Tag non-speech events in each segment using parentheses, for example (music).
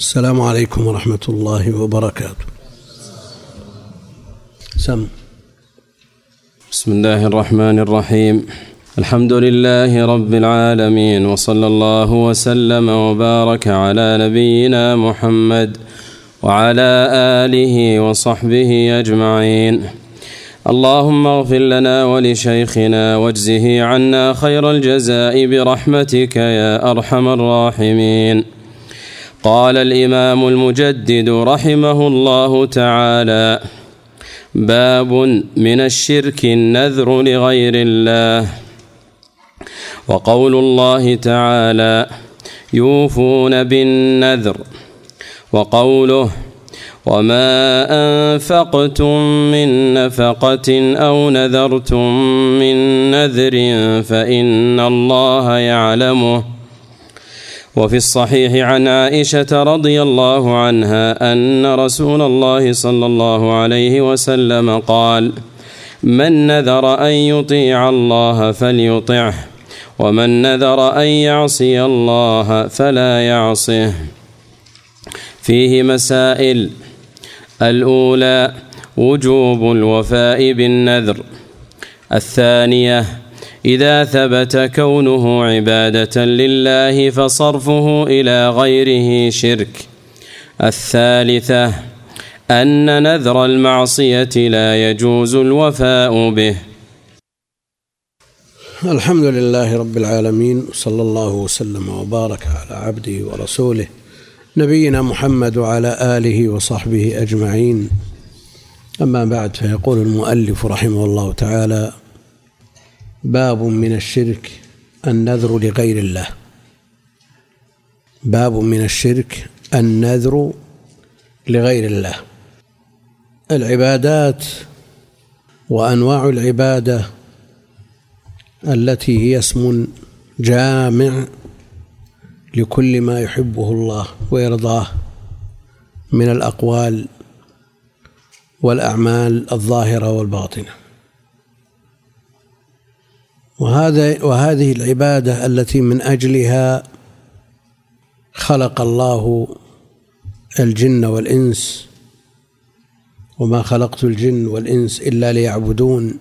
السلام عليكم ورحمة الله وبركاته. سم. بسم الله الرحمن الرحيم. الحمد لله رب العالمين وصلى الله وسلم وبارك على نبينا محمد وعلى آله وصحبه أجمعين. اللهم اغفر لنا ولشيخنا واجزه عنا خير الجزاء برحمتك يا أرحم الراحمين. قال الإمام المجدد رحمه الله تعالى باب من الشرك النذر لغير الله. وقول الله تعالى يوفون بالنذر. وقوله وما أنفقتم من نفقة أو نذرتم من نذر فإن الله يعلمه. وفي الصحيح عن عائشة رضي الله عنها أن رسول الله صلى الله عليه وسلم قال من نذر أن يطيع الله فليطعه ومن نذر أن يعصي الله فلا يعصه. فيه مسائل الأولى وجوب الوفاء بالنذر. الثانية إذا ثبت كونه عبادة لله فصرفه إلى غيره شرك. الثالثة أن نذر المعصية لا يجوز الوفاء به. الحمد لله رب العالمين صلى الله وسلم وبارك على عبده ورسوله نبينا محمد وعلى آله وصحبه أجمعين. أما بعد فيقول المؤلف رحمه الله تعالى باب من الشرك النذر لغير الله. باب من الشرك النذر لغير الله. العبادات وأنواع العبادة التي هي اسم جامع لكل ما يحبه الله ويرضاه من الأقوال والأعمال الظاهرة والباطنة. وهذا وهذه العبادة التي من أجلها خلق الله الجن والإنس. وما خلقت الجن والإنس إلا ليعبدون.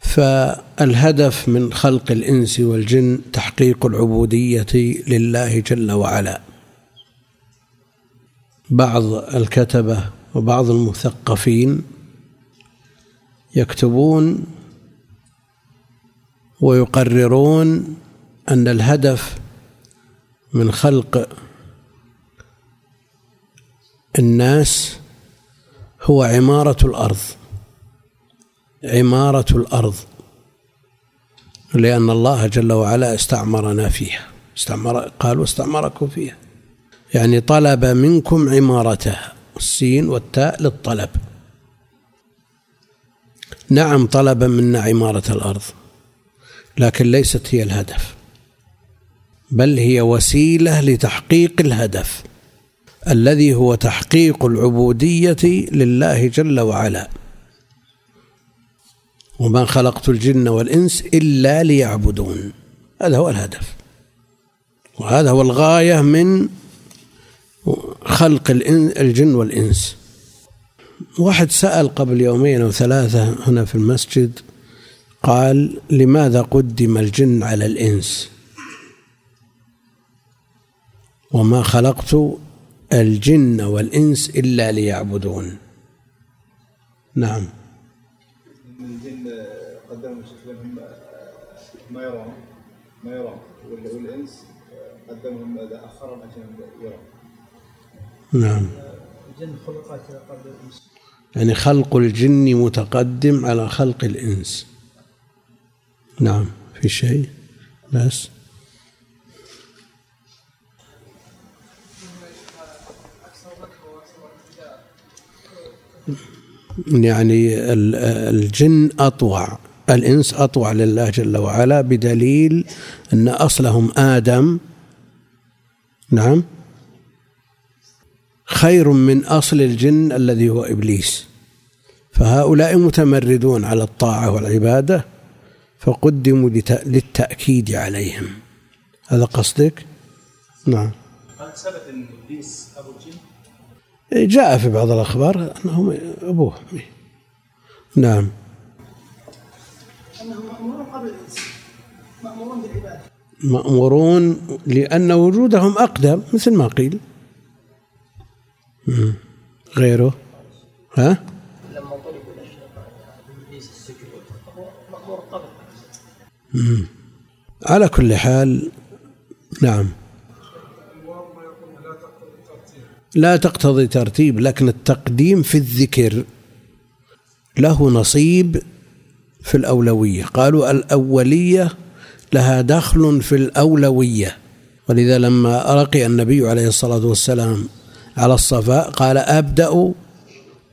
فالهدف من خلق الإنس والجن تحقيق العبودية لله جل وعلا. بعض الكتبة وبعض المثقفين يكتبون ويقررون أن الهدف من خلق الناس هو عمارة الأرض. عمارة الأرض لأن الله جل وعلا استعمرنا فيها. استعمر قال واستعمركم فيها. يعني طلب منكم عمارتها السين والتاء للطلب. نعم طلب منا عمارة الأرض. لكن ليست هي الهدف بل هي وسيلة لتحقيق الهدف الذي هو تحقيق العبودية لله جل وعلا. وما خلقت الجن والإنس إلا ليعبدون. هذا هو الهدف. وهذا هو الغاية من خلق الجن والإنس. واحد سأل قبل يومين أو ثلاثة هنا في المسجد قال لماذا قدم الجن على الإنس؟ وما خلقت الجن والإنس إلا ليعبدون. نعم. الجن قدموا لهم ما يرون ما يرون والإنس قدمهم أخرهم عشان يرون. نعم. الجن خلقت قبل الإنس. يعني خلق الجن متقدم على خلق الإنس. نعم في شيء بس. يعني الجن أطوع الإنس أطوع لله جل وعلا بدليل أن أصلهم آدم. نعم. خير من أصل الجن الذي هو إبليس. فهؤلاء متمردون على الطاعة والعبادة. فقدموا للتأكيد عليهم. هذا قصدك؟ نعم. هل ثبت أن إبليس أبو الجن؟ جاء في بعض الأخبار أنه أبوه. نعم. أنهم مأمورون قبل الانس مأمورون بالعبادة. مأمورون لأن وجودهم أقدم مثل ما قيل. غيره؟ ها؟ على كل حال نعم. لا تقتضي ترتيب لكن التقديم في الذكر له نصيب في الأولوية. قالوا الأولية لها دخل في الأولوية. ولذا لما رقي النبي عليه الصلاة والسلام على الصفاء قال أبدأ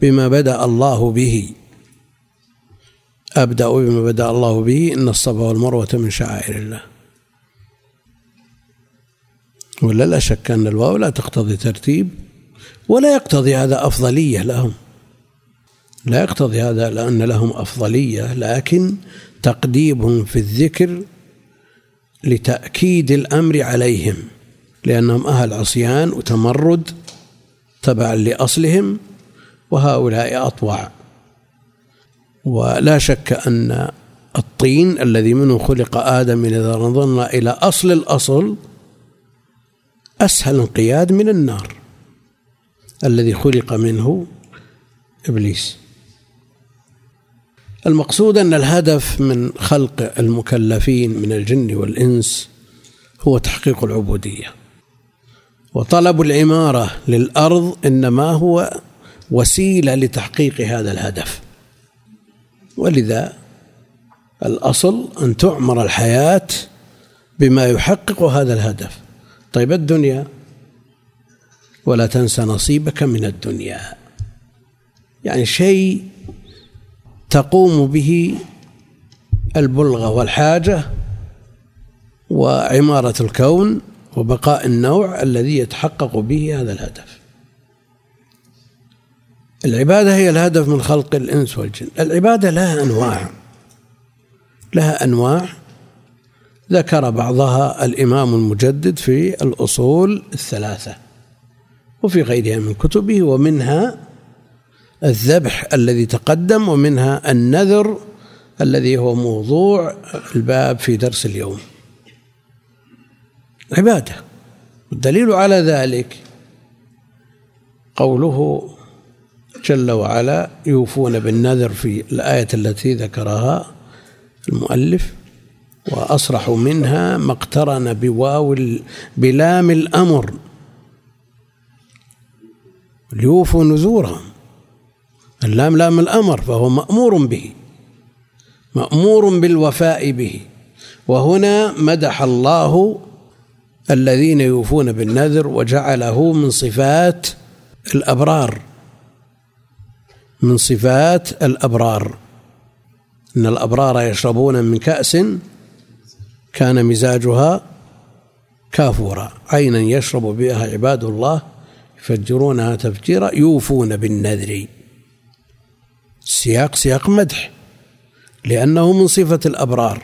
بما بدأ الله به. أبدأ بما بدأ الله به إن الصفا والمروة من شعائر الله. ولا لا شك أن الواو لا تقتضي ترتيب ولا يقتضي هذا أفضلية لهم. لا يقتضي هذا لأن لهم أفضلية لكن تقديمهم في الذكر لتأكيد الأمر عليهم لأنهم أهل عصيان وتمرد تبعا لأصلهم وهؤلاء أطوع. ولا شك أن الطين الذي منه خلق آدم إذا نظرنا إلى أصل الأصل أسهل انقياد من النار الذي خلق منه إبليس. المقصود أن الهدف من خلق المكلفين من الجن والإنس هو تحقيق العبودية. وطلب العمارة للأرض إنما هو وسيلة لتحقيق هذا الهدف. ولذا الأصل أن تعمر الحياة بما يحقق هذا الهدف. طيب الدنيا ولا تنسى نصيبك من الدنيا. يعني شيء تقوم به البلغة والحاجة وعمارة الكون وبقاء النوع الذي يتحقق به هذا الهدف. العبادة هي الهدف من خلق الإنس والجن. العبادة لها أنواع. لها أنواع. ذكر بعضها الإمام المجدد في الأصول الثلاثة وفي غيرها من كتبه ومنها الذبح الذي تقدم ومنها النذر الذي هو موضوع الباب في درس اليوم. عبادة. والدليل على ذلك قوله جل وعلا يوفون بالنذر في الآية التي ذكرها المؤلف وأصرحوا منها ما اقترن بواو بلام الأمر. ليوفوا نذورهم. اللام لام الأمر فهو مأمور به مأمور بالوفاء به. وهنا مدح الله الذين يوفون بالنذر وجعله من صفات الأبرار. من صفات الأبرار. إن الأبرار يشربون من كأس كان مزاجها كافورا. عينا يشرب بها عباد الله يفجرونها تفجيرا يوفون بالنذر. السياق سياق مدح لأنه من صفة الأبرار.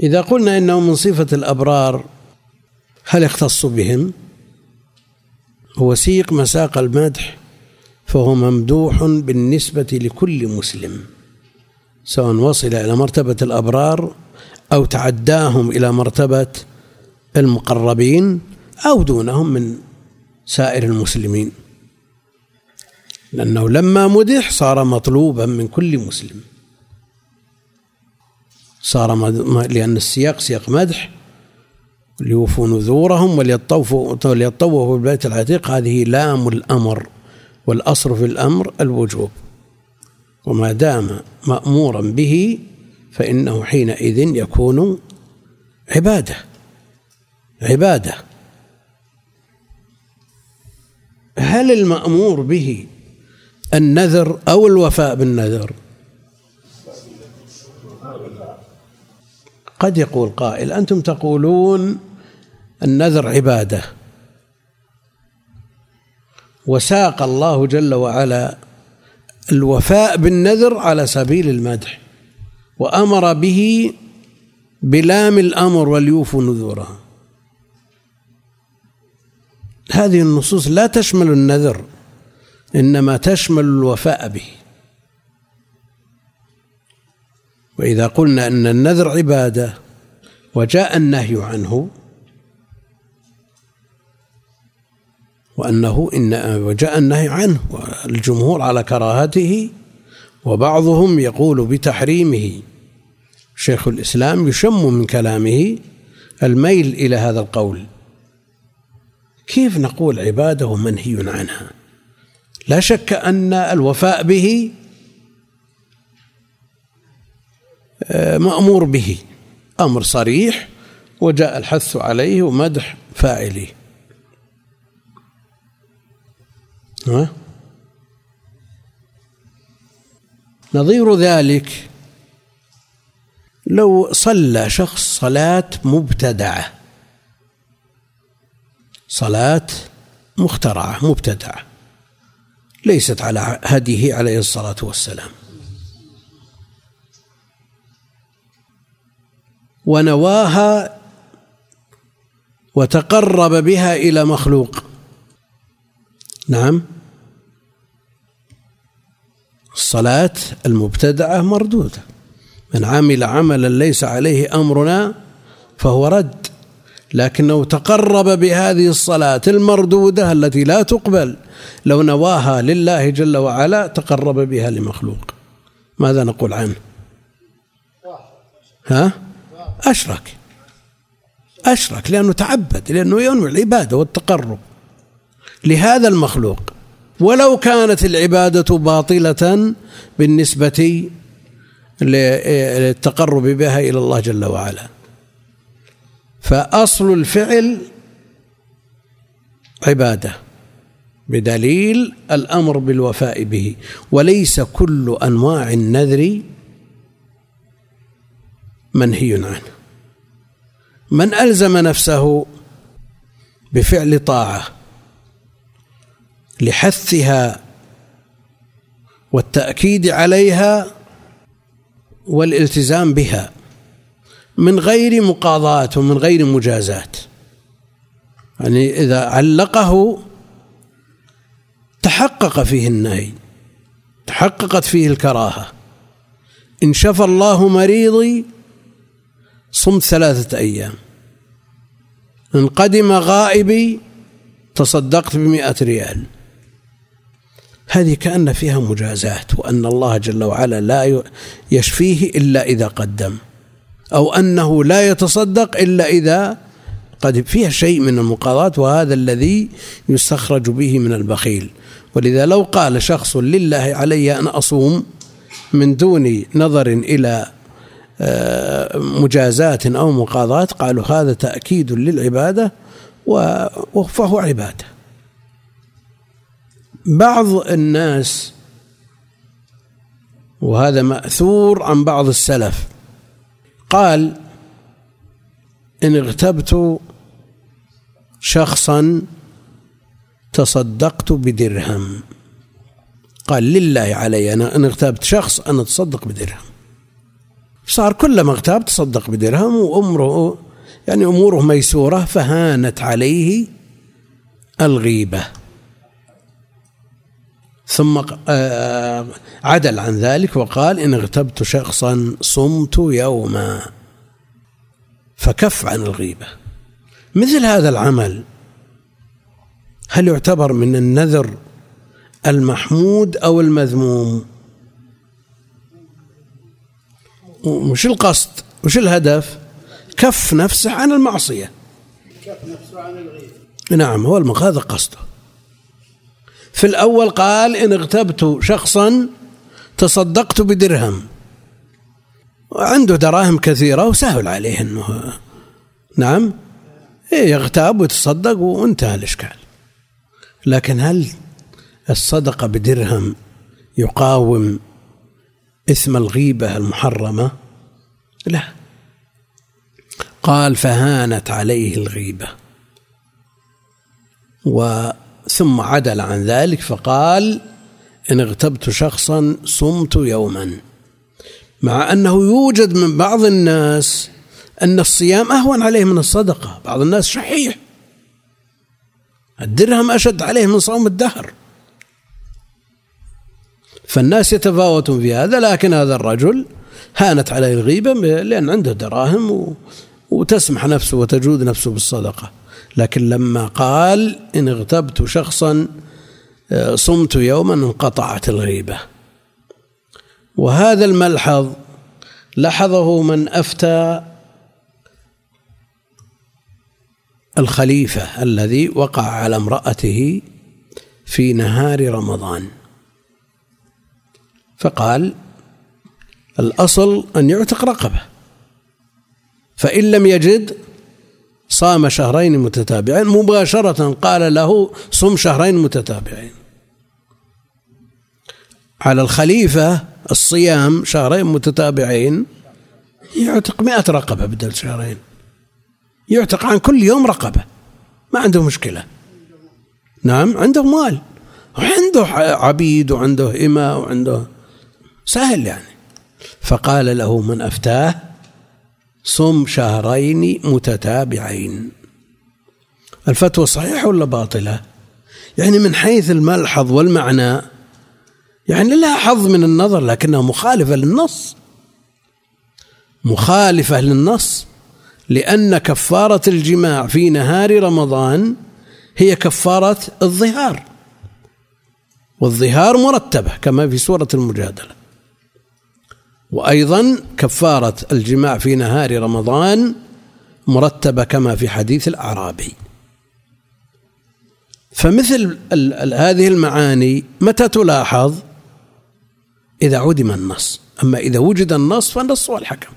إذا قلنا إنه من صفة الأبرار هل يختص بهم؟ هو سيق مساق المدح فهو ممدوح بالنسبة لكل مسلم سواء وصل إلى مرتبة الأبرار أو تعداهم إلى مرتبة المقربين أو دونهم من سائر المسلمين لأنه لما مدح صار مطلوبا من كل مسلم صار. لأن السياق سياق مدح ليوفوا نذورهم وليطوفوا وليطوفوا بالبيت العتيق هذه لام الأمر والأصل في الأمر الوجوب. وما دام مأمورا به فإنه حينئذ يكون عبادة عبادة. هل المأمور به النذر أو الوفاء بالنذر؟ قد يقول قائل أنتم تقولون النذر عبادة. وساق الله جل وعلا الوفاء بالنذر على سبيل المدح وأمر به بلام الأمر وليوفوا نذورها هذه النصوص لا تشمل النذر إنما تشمل الوفاء به. وإذا قلنا أن النذر عبادة وجاء النهي عنه وأنه إن وجاء النهي عنه والجمهور على كراهته وبعضهم يقول بتحريمه. شيخ الإسلام يشم من كلامه الميل إلى هذا القول. كيف نقول عباده منهي عنها؟ لا شك أن الوفاء به آه، مأمور به. أمر صريح وجاء الحث عليه ومدح فاعله. ها؟ نظير ذلك لو صلى شخص صلاة مبتدعة. صلاة مخترعة مبتدعة. ليست على هديه عليه الصلاة والسلام. ونواها وتقرب بها إلى مخلوق. نعم. الصلاة المبتدعة مردودة. من عمل عملا ليس عليه أمرنا فهو رد لكنه تقرب بهذه الصلاة المردودة التي لا تقبل. لو نواها لله جل وعلا تقرب بها لمخلوق. ماذا نقول عنه؟ ها؟ أشرك. أشرك لأنه تعبد لأنه ينوي العبادة والتقرب. لهذا المخلوق ولو كانت العبادة باطلة بالنسبة للتقرب بها إلى الله جل وعلا. فأصل الفعل عبادة بدليل الأمر بالوفاء به. وليس كل أنواع النذر منهي عنه. من ألزم نفسه بفعل طاعة لحثها والتأكيد عليها والالتزام بها من غير مقاضاة ومن غير مجازات. يعني إذا علقه تحقق فيه النهي تحققت فيه الكراهة. إن شفى الله مريضي صمت ثلاثة أيام. إن قدم غائبي تصدقت بمئة ريال. هذه كأن فيها مجازات وأن الله جل وعلا لا يشفيه إلا إذا قدم أو أنه لا يتصدق إلا إذا قد فيها شيء من المقاضاة وهذا الذي يستخرج به من البخيل. ولذا لو قال شخص لله علي أن أصوم من دون نظر إلى آه، مجازات أو مقاضاة قالوا هذا تأكيد للعبادة فهو عبادة. بعض الناس وهذا مأثور عن بعض السلف قال إن اغتبت شخصا تصدقت بدرهم. قال لله علي أنا إن اغتبت شخص أنا أتصدق بدرهم. صار كلما اغتاب تصدق بدرهم وأمره يعني أموره ميسورة فهانت عليه الغيبة. ثم آه، عدل عن ذلك وقال إن اغتبت شخصا صمت يوما فكف عن الغيبة. مثل هذا العمل هل يعتبر من النذر المحمود أو المذموم؟ وش القصد؟ وش الهدف؟ كف نفسه عن المعصية. كف نفسه عن الغيبة. نعم هو هذا قصده. في الأول قال إن اغتبت شخصا تصدقت بدرهم. عنده دراهم كثيرة وسهل عليه أنه نعم إيه يغتاب ويتصدق وانتهى الإشكال. لكن هل الصدقة بدرهم يقاوم إثم الغيبة المحرمة؟ لا. قال فهانت عليه الغيبة. و ثم عدل عن ذلك فقال إن اغتبت شخصا صمت يوما. مع أنه يوجد من بعض الناس أن الصيام أهون عليه من الصدقة. بعض الناس شحيح. الدرهم أشد عليه من صوم الدهر. فالناس يتفاوتون في هذا لكن هذا الرجل هانت عليه الغيبة لأن عنده دراهم. وتسمح نفسه وتجود نفسه بالصدقة. لكن لما قال إن اغتبت شخصا آه، صمت يوما انقطعت الغيبة. وهذا الملحظ لاحظه من أفتى الخليفة الذي وقع على امرأته في نهار رمضان. فقال الأصل أن يعتق رقبة فإن لم يجد صام شهرين متتابعين. مباشرة قال له صم شهرين متتابعين. على الخليفة الصيام شهرين متتابعين. يعتق مئة رقبة بدل شهرين. يعتق عن كل يوم رقبة. ما عنده مشكلة. نعم عنده مال. وعنده عبيد وعنده إماء وعنده سهل يعني. فقال له من أفتاه؟ صم شهرين متتابعين. الفتوى صحيحة ولا باطلة؟ يعني من حيث الملحظ والمعنى يعني لها حظ من النظر لكنها مخالفة للنص. مخالفة للنص لأن كفارة الجماع في نهار رمضان هي كفارة الظهار والظهار مرتبة كما في سورة المجادلة. وأيضا كفارة الجماع في نهار رمضان مرتبة كما في حديث الأعرابي. فمثل هذه المعاني متى تلاحظ؟ إذا عدم النص. أما إذا وجد النص فالنص هو الحكم.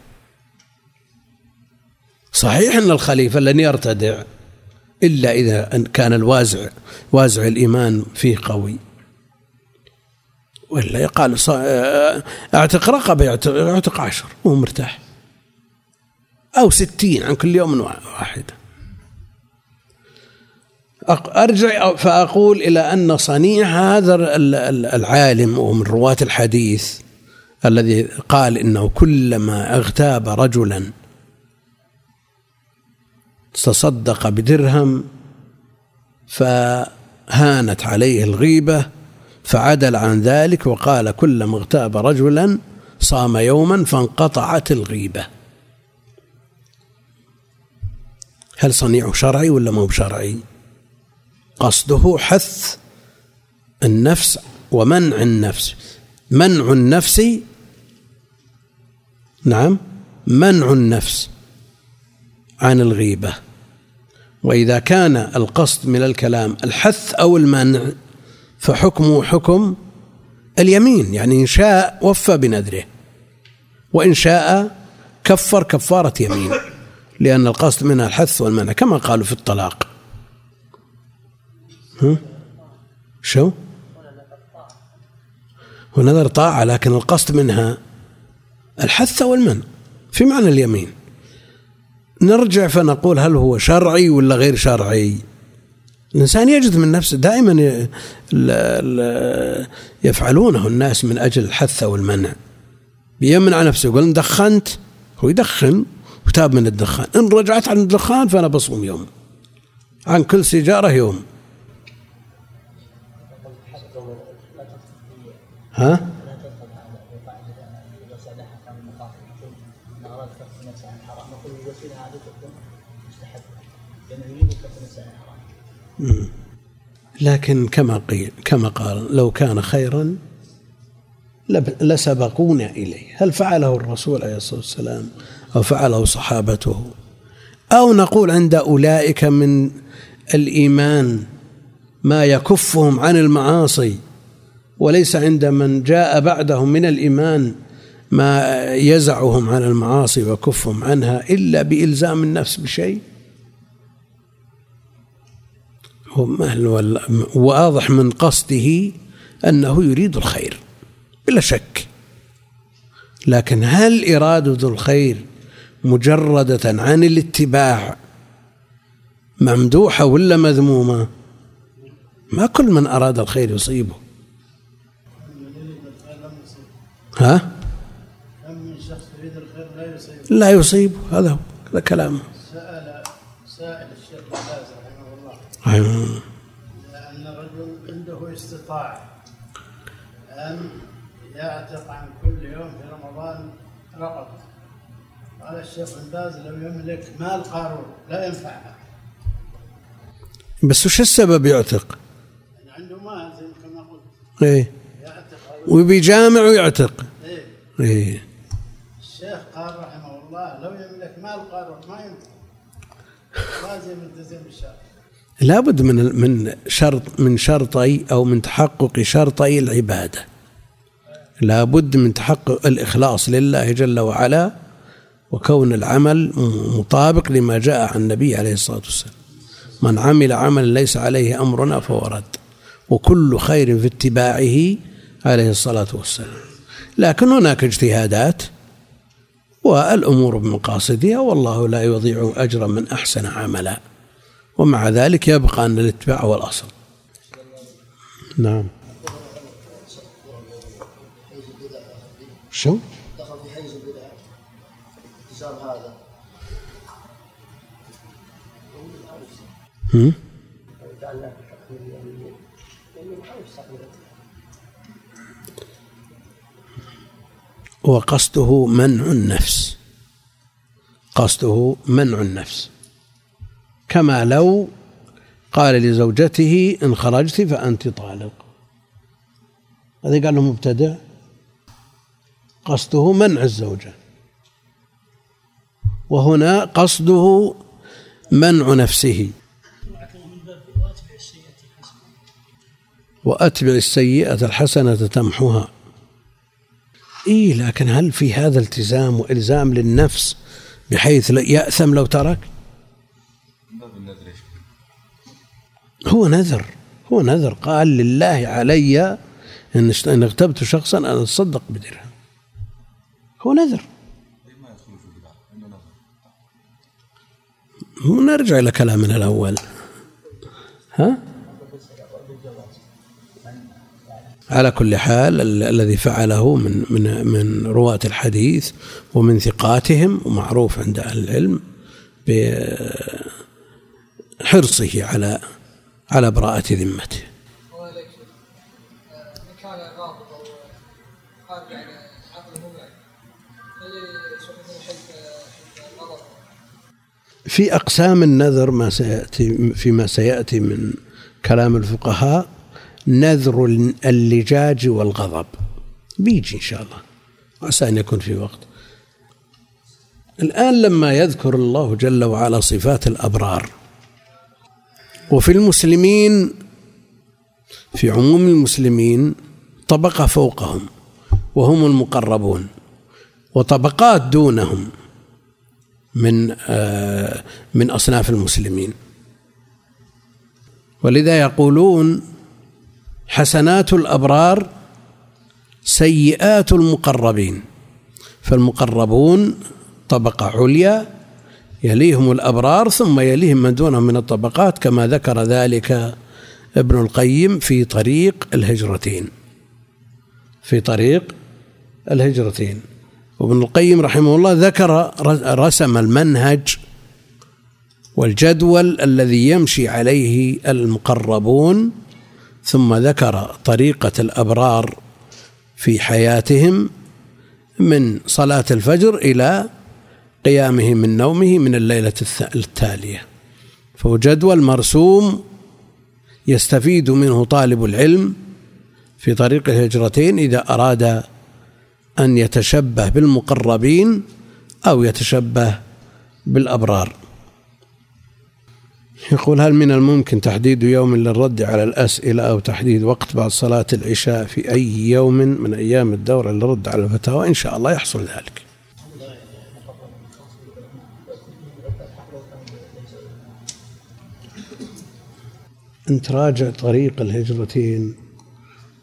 صحيح أن الخليفة لن يرتدع إلا إذا كان الوازع وازع الإيمان فيه قوي. ولا يقال أعتق رقبة يعتق عشر وهو مرتاح. أو ستين عن كل يوم واحدة أرجع فأقول إلى أن صنيع هذا العالم ومن رواة الحديث الذي قال إنه كلما أغتاب رجلا تصدق بدرهم فهانت عليه الغيبة فعدل عن ذلك وقال كلما اغتاب رجلا صام يوما فانقطعت الغيبة. هل صنيعه شرعي ولا مو شرعي قصده حث النفس ومنع النفس. منع النفس نعم منع النفس عن الغيبة. وإذا كان القصد من الكلام الحث أو المنع فحكمه حكم اليمين يعني إن شاء وفى بنذره. وإن شاء كفر كفارة يمين لأن القصد منها الحث والمنع كما قالوا في الطلاق. ها؟ شو؟ ونذر طاعة لكن القصد منها الحث والمنع. في معنى اليمين. نرجع فنقول هل هو شرعي ولا غير شرعي؟ الإنسان يجد من نفسه دائما يفعلونه الناس من أجل الحث أو المنع. بيمنع نفسه يقول إن دخنت هو يدخن وتاب من الدخان. إن رجعت عن الدخان فأنا بصوم يوم. عن كل سيجارة يوم. ها؟ لكن كما قيل كما قال لو كان خيرا لسبقونا إليه. هل فعله الرسول عليه الصلاة والسلام أو فعله صحابته؟ أو نقول عند أولئك من الإيمان ما يكفهم عن المعاصي وليس عند من جاء بعدهم من الإيمان ما يزعهم عن المعاصي وكفهم عنها إلا بإلزام النفس بشيء؟ واضح من قصده أنه يريد الخير بلا شك. لكن هل إرادة الخير مجردة عن الاتباع ممدوحة ولا مذمومة؟ ما كل من أراد الخير يصيبه. ها؟ لا يصيبه هذا هو هذا كلامه. سأل سائل الشيخ الباز رحمه الله أيوة. استطاع أن يعتق عن كل يوم في رمضان رقبة قال الشيخ بن باز لو يملك مال قارون لا ينفعها بس وش السبب يعتق؟ يعني عنده مال زي كما قلت. إيه. يعتق وبيجامع ويعتق. إيه. إيه. الشيخ قال رحمه الله لو يملك مال قارون ما ينفع. لازم يلتزم بالشرع. لابد من من شرط من شرطي أو من تحقق شرطي العبادة. لابد من تحقق الإخلاص لله جل وعلا وكون العمل مطابق لما جاء عن النبي عليه الصلاة والسلام. من عمل عملا ليس عليه أمرنا فهو رد. وكل خير في اتباعه عليه الصلاة والسلام. لكن هناك اجتهادات والأمور بمقاصدها والله لا يضيع أجر من أحسن عملا. ومع ذلك يبقى أن الاتباع هو الأصل نعم شو؟ دخل في حيز البدع هذا هم؟ وقصده منع النفس قصده منع النفس كما لو قال لزوجته إن خرجت فأنت طالق. هذا قال له مبتدع. قصده منع الزوجة. وهنا قصده منع نفسه. وأتبع السيئة الحسنة تمحها إيه لكن هل في هذا التزام وإلزام للنفس بحيث يأثم لو ترك؟ هو نذر هو نذر. قال لله علي اشت- إن اغتبت شخصا أن أتصدق بدرهم. هو نذر. ونرجع إلى كلامنا الأول. ها؟ على كل حال ال- الذي فعله من من من رواة الحديث ومن ثقاتهم ومعروف عند أهل العلم بحرصه على على براءة ذمته. في أقسام النذر ما سيأتي فيما سيأتي من كلام الفقهاء نذر اللجاج والغضب. بيجي إن شاء الله. عسى أن يكون في وقت. الآن لما يذكر الله جل وعلا صفات الأبرار وفي المسلمين في عموم المسلمين طبقة فوقهم وهم المقربون وطبقات دونهم من آه، من أصناف المسلمين. ولذا يقولون حسنات الأبرار سيئات المقربين فالمقربون طبقة عليا يليهم الأبرار ثم يليهم من دونهم من الطبقات كما ذكر ذلك ابن القيم في طريق الهجرتين. في طريق الهجرتين. وابن القيم رحمه الله ذكر رسم المنهج والجدول الذي يمشي عليه المقربون ثم ذكر طريقة الأبرار في حياتهم من صلاة الفجر إلى قيامه من نومه من الليلة التالية. فهو جدول مرسوم يستفيد منه طالب العلم في طريق الهجرتين إذا أراد أن يتشبه بالمقربين أو يتشبه بالأبرار. يقول هل من الممكن تحديد يوم للرد على الأسئلة أو تحديد وقت بعد صلاة العشاء في أي يوم من أيام الدورة للرد على الفتاوى؟ إن شاء الله يحصل ذلك. أنت راجع طريق الهجرتين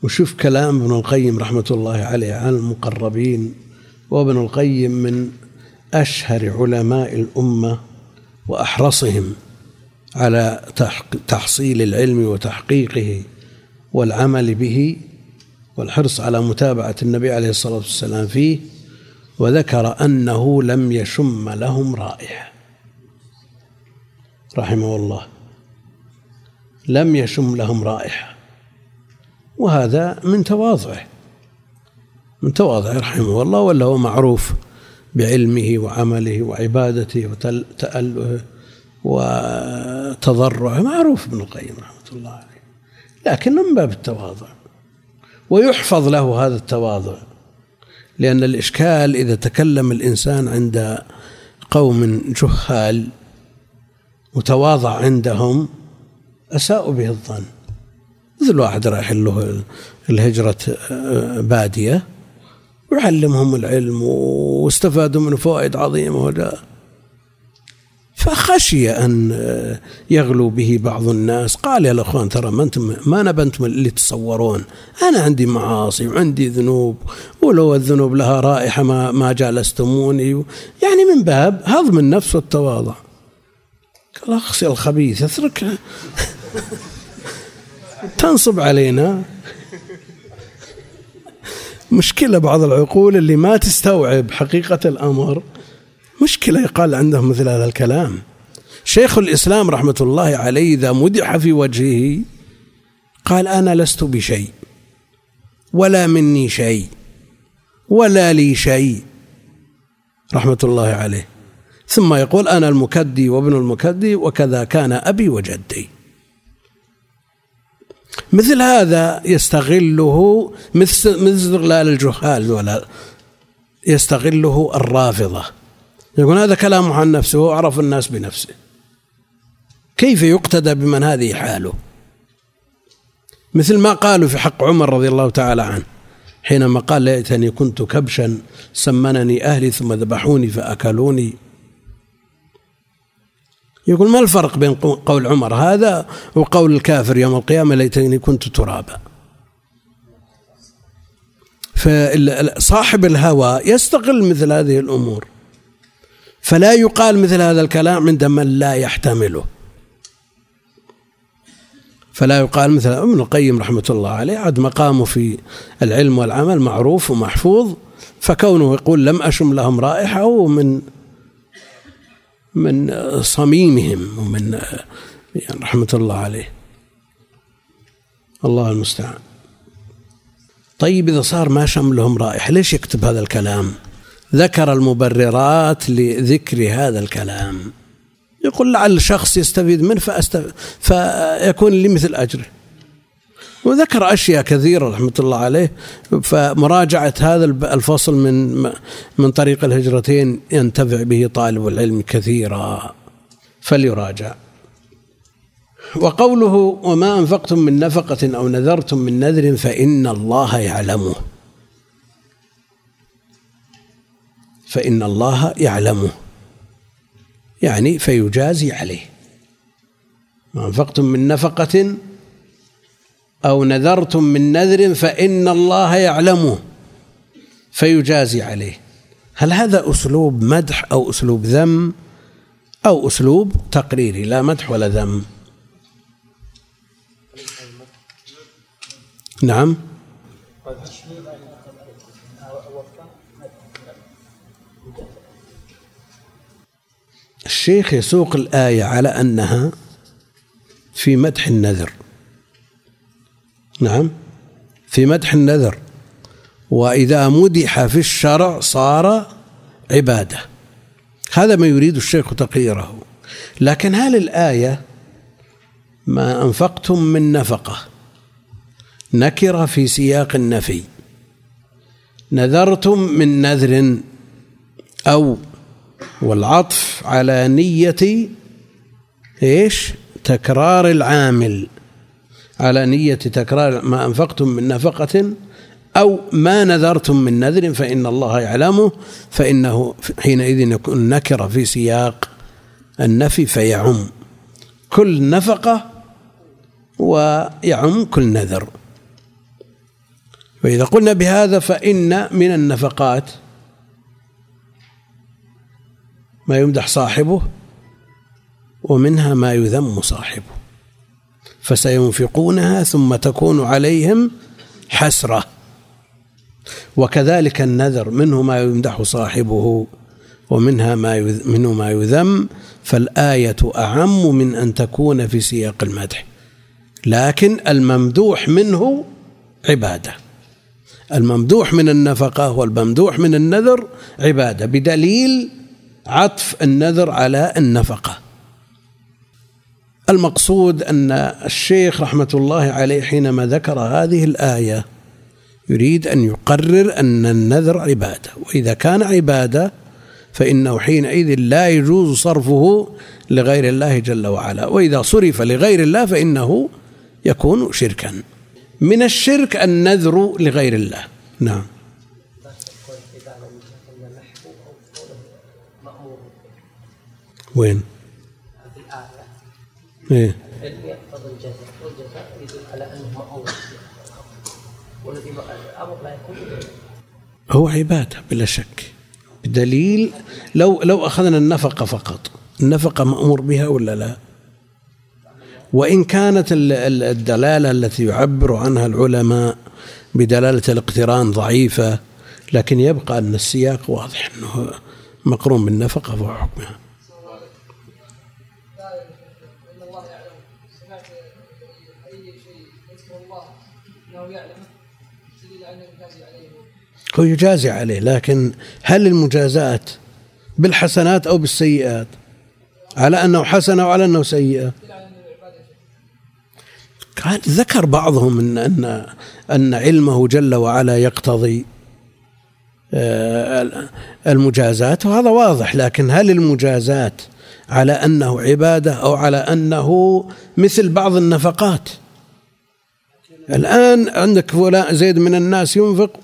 وشوف كلام ابن القيم رحمة الله عليه عن المقربين وابن القيم من أشهر علماء الأمة وأحرصهم على تحصيل العلم وتحقيقه والعمل به والحرص على متابعة النبي عليه الصلاة والسلام فيه وذكر أنه لم يشم لهم رائحة. رحمه الله. لم يشم لهم رائحة. وهذا من تواضعه. من تواضعه رحمه الله ولا هو معروف بعلمه وعمله وعبادته وتألهه وتضرعه. معروف ابن القيم رحمة الله عليه. لكن من باب التواضع؟ ويحفظ له هذا التواضع. لأن الإشكال إذا تكلم الإنسان عند قوم جهال وتواضع عندهم أساءوا به الظن. مثل واحد رايح له الهجرة آه، بادية ويعلمهم العلم واستفادوا منه فوائد عظيمة وجاء. فخشي أن آه، يغلو به بعض الناس. قال يا الأخوان ترى ما أنتم ما أنا أنتم اللي تتصورون. أنا عندي معاصي وعندي ذنوب ولو الذنوب لها رائحة ما, ما جالستموني. يعني من باب هضم النفس والتواضع. قال أخسي الخبيث اترك تنصب علينا. مشكلة بعض العقول اللي ما تستوعب حقيقة الأمر. مشكلة يقال عندهم مثل هذا الكلام. شيخ الإسلام رحمة الله عليه إذا مدح في وجهه قال أنا لست بشيء. ولا مني شيء. ولا لي شيء. رحمة الله عليه. ثم يقول أنا المكدي وابن المكدي وكذا كان أبي وجدي. مثل هذا يستغله مثل استغلال الجهال ولا يستغله الرافضة. يقول هذا كلامه عن نفسه وعرف الناس بنفسه. كيف يقتدى بمن هذه حاله؟ مثل ما قالوا في حق عمر رضي الله تعالى عنه حينما قال ليتني كنت كبشا سمنني أهلي ثم ذبحوني فأكلوني. يقول ما الفرق بين قول عمر هذا وقول الكافر يوم القيامة ليتني كنت ترابا؟ فصاحب الهوى يستغل مثل هذه الأمور فلا يقال مثل هذا الكلام عند من لا يحتمله. فلا يقال مثل ابن القيم رحمة الله عليه عد مقامه في العلم والعمل معروف ومحفوظ فكونه يقول لم أشم لهم رائحة من من صميمهم ومن يعني رحمة الله عليه. الله المستعان. طيب إذا صار ما شم لهم رائحة ليش يكتب هذا الكلام؟ ذكر المبررات لذكر هذا الكلام. يقول لعل شخص يستفيد منه فيكون لي مثل أجره. وذكر أشياء كثيرة رحمة الله عليه. فمراجعة هذا الفصل من من طريق الهجرتين ينتفع به طالب العلم كثيرا. فليراجع. وقوله وما أنفقتم من نفقة أو نذرتم من نذر فإن الله يعلمه. فإن الله يعلمه. يعني فيجازي عليه. ما أنفقتم من نفقة أو نذرتم من نذر فإن الله يعلمه فيجازي عليه. هل هذا أسلوب مدح أو أسلوب ذم أو أسلوب تقريري؟ لا مدح ولا ذم. نعم. الشيخ يسوق الآية على أنها في مدح النذر. نعم. في مدح النذر. وإذا مدح في الشرع صار عبادة. هذا ما يريد الشيخ تقريره. لكن هل الآية ما أنفقتم من نفقة نكر في سياق النفي؟ نذرتم من نذر أو والعطف على نية إيش؟ تكرار العامل. على نية تكرار ما أنفقتم من نفقة أو ما نذرتم من نذر فإن الله يعلمه فإنه حينئذ يكون نكر في سياق النفي فيعم. كل نفقة ويعم كل نذر. وإذا قلنا بهذا فإن من النفقات ما يمدح صاحبه ومنها ما يذم صاحبه. فسينفقونها ثم تكون عليهم حسرة. وكذلك النذر منه ما يمدح صاحبه ومنها ما منه ما يذم فالآية أعم من أن تكون في سياق المدح. لكن الممدوح منه عبادة. الممدوح من النفقة والممدوح من النذر عبادة بدليل عطف النذر على النفقة. المقصود أن الشيخ رحمة الله عليه حينما ذكر هذه الآية يريد أن يقرر أن النذر عبادة وإذا كان عبادة فإنه حينئذ لا يجوز صرفه لغير الله جل وعلا وإذا صرف لغير الله فإنه يكون شركا. من الشرك النذر لغير الله. نعم. وين؟ إيه؟ اللي يقتضي الجزاء والجزاء يدل على أنه مأمور والذي الأمر لا يكون هو عبادة بلا شك. بدليل لو لو أخذنا النفقة فقط. النفقة مأمور بها ولا لا؟ وإن كانت ال- ال- الدلالة التي يعبر عنها العلماء بدلالة الاقتران ضعيفة لكن يبقى أن السياق واضح أنه مقرون بالنفقة فهو حكمها هو يجازي عليه لكن هل المجازات بالحسنات أو بالسيئات؟ على أنه حسنة وعلى أنه سيئة؟ قال ذكر بعضهم ان ان إن علمه جل وعلا يقتضي آه، المجازات وهذا واضح لكن هل المجازات على أنه عبادة أو على أنه مثل بعض النفقات؟ الآن عندك فلان زيد من الناس ينفق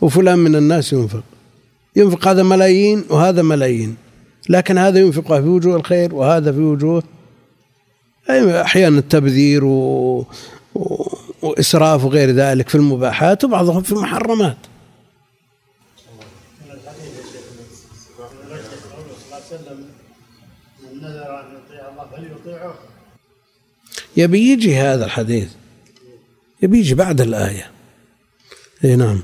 وفلان من الناس ينفق. ينفق هذا ملايين وهذا ملايين. لكن هذا ينفقها في وجوه الخير وهذا في وجوه أي أحيانا التبذير و... و... وإسراف وغير ذلك في المباحات وبعضهم في المحرمات. يبي يجي هذا الحديث. يبي يجي بعد الآية. إي نعم.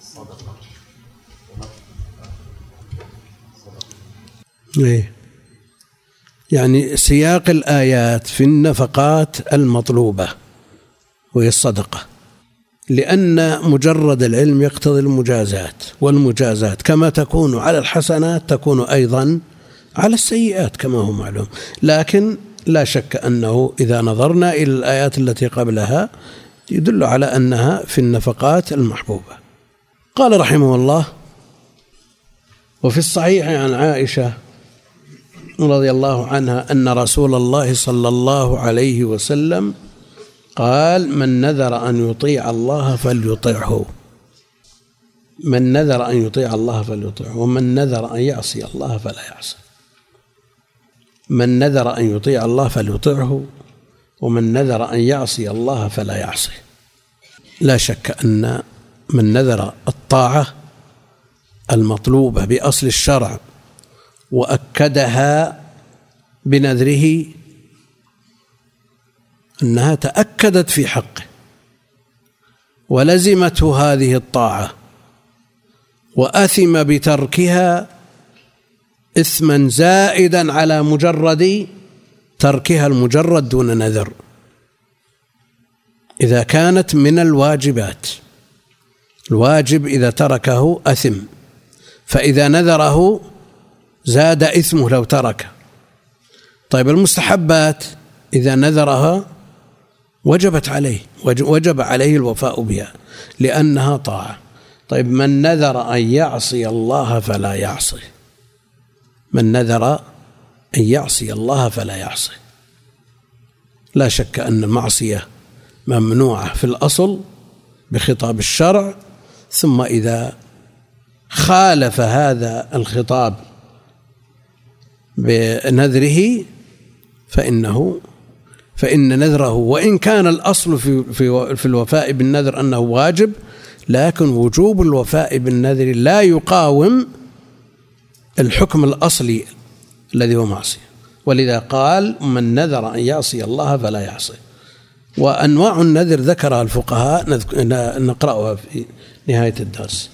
الصدقة ونقل الصدقة إيه. يعني سياق الآيات في النفقات المطلوبة وهي الصدقة. لأن مجرد العلم يقتضي المجازات والمجازات. كما تكون على الحسنات تكون أيضا على السيئات كما هو معلوم. لكن لا شك أنه إذا نظرنا إلى الآيات التي قبلها يدل على أنها في النفقات المحبوبة. قال رحمه الله وفي الصحيح عن عائشة رضي الله عنها أن رسول الله صلى الله عليه وسلم قال من نذر أن يطيع الله فليطعه. من نذر أن يطيع الله فليطيعه ومن نذر أن يعصي الله فلا يعصي. من نذر أن يطيع الله فليطعه ومن نذر أن يعصي الله فلا يعصي لا شك أن من نذر الطاعة المطلوبة بأصل الشرع وأكدها بنذره أنها تأكدت في حقه ولزمته هذه الطاعة وأثم بتركها إثما زائدا على مجرد تركها المجرد دون نذر. إذا كانت من الواجبات الواجب إذا تركه أثم فإذا نذره زاد إثمه لو تركه. طيب المستحبات إذا نذرها وجبت عليه وجب عليه الوفاء بها لأنها طاعة. طيب من نذر أن يعصي الله فلا يعصي من نذر أن يعصي الله فلا يعصي. لا شك أن المعصية ممنوعة في الأصل بخطاب الشرع ثم إذا خالف هذا الخطاب بنذره فإنه فإن نذره وإن كان الأصل في في في الوفاء بالنذر أنه واجب لكن وجوب الوفاء بالنذر لا يقاوم الحكم الأصلي الذي هو معصية. ولذا قال من نذر أن يعصي الله فلا يعصي. وأنواع النذر ذكرها الفقهاء نقرأها في نهاية الدرس.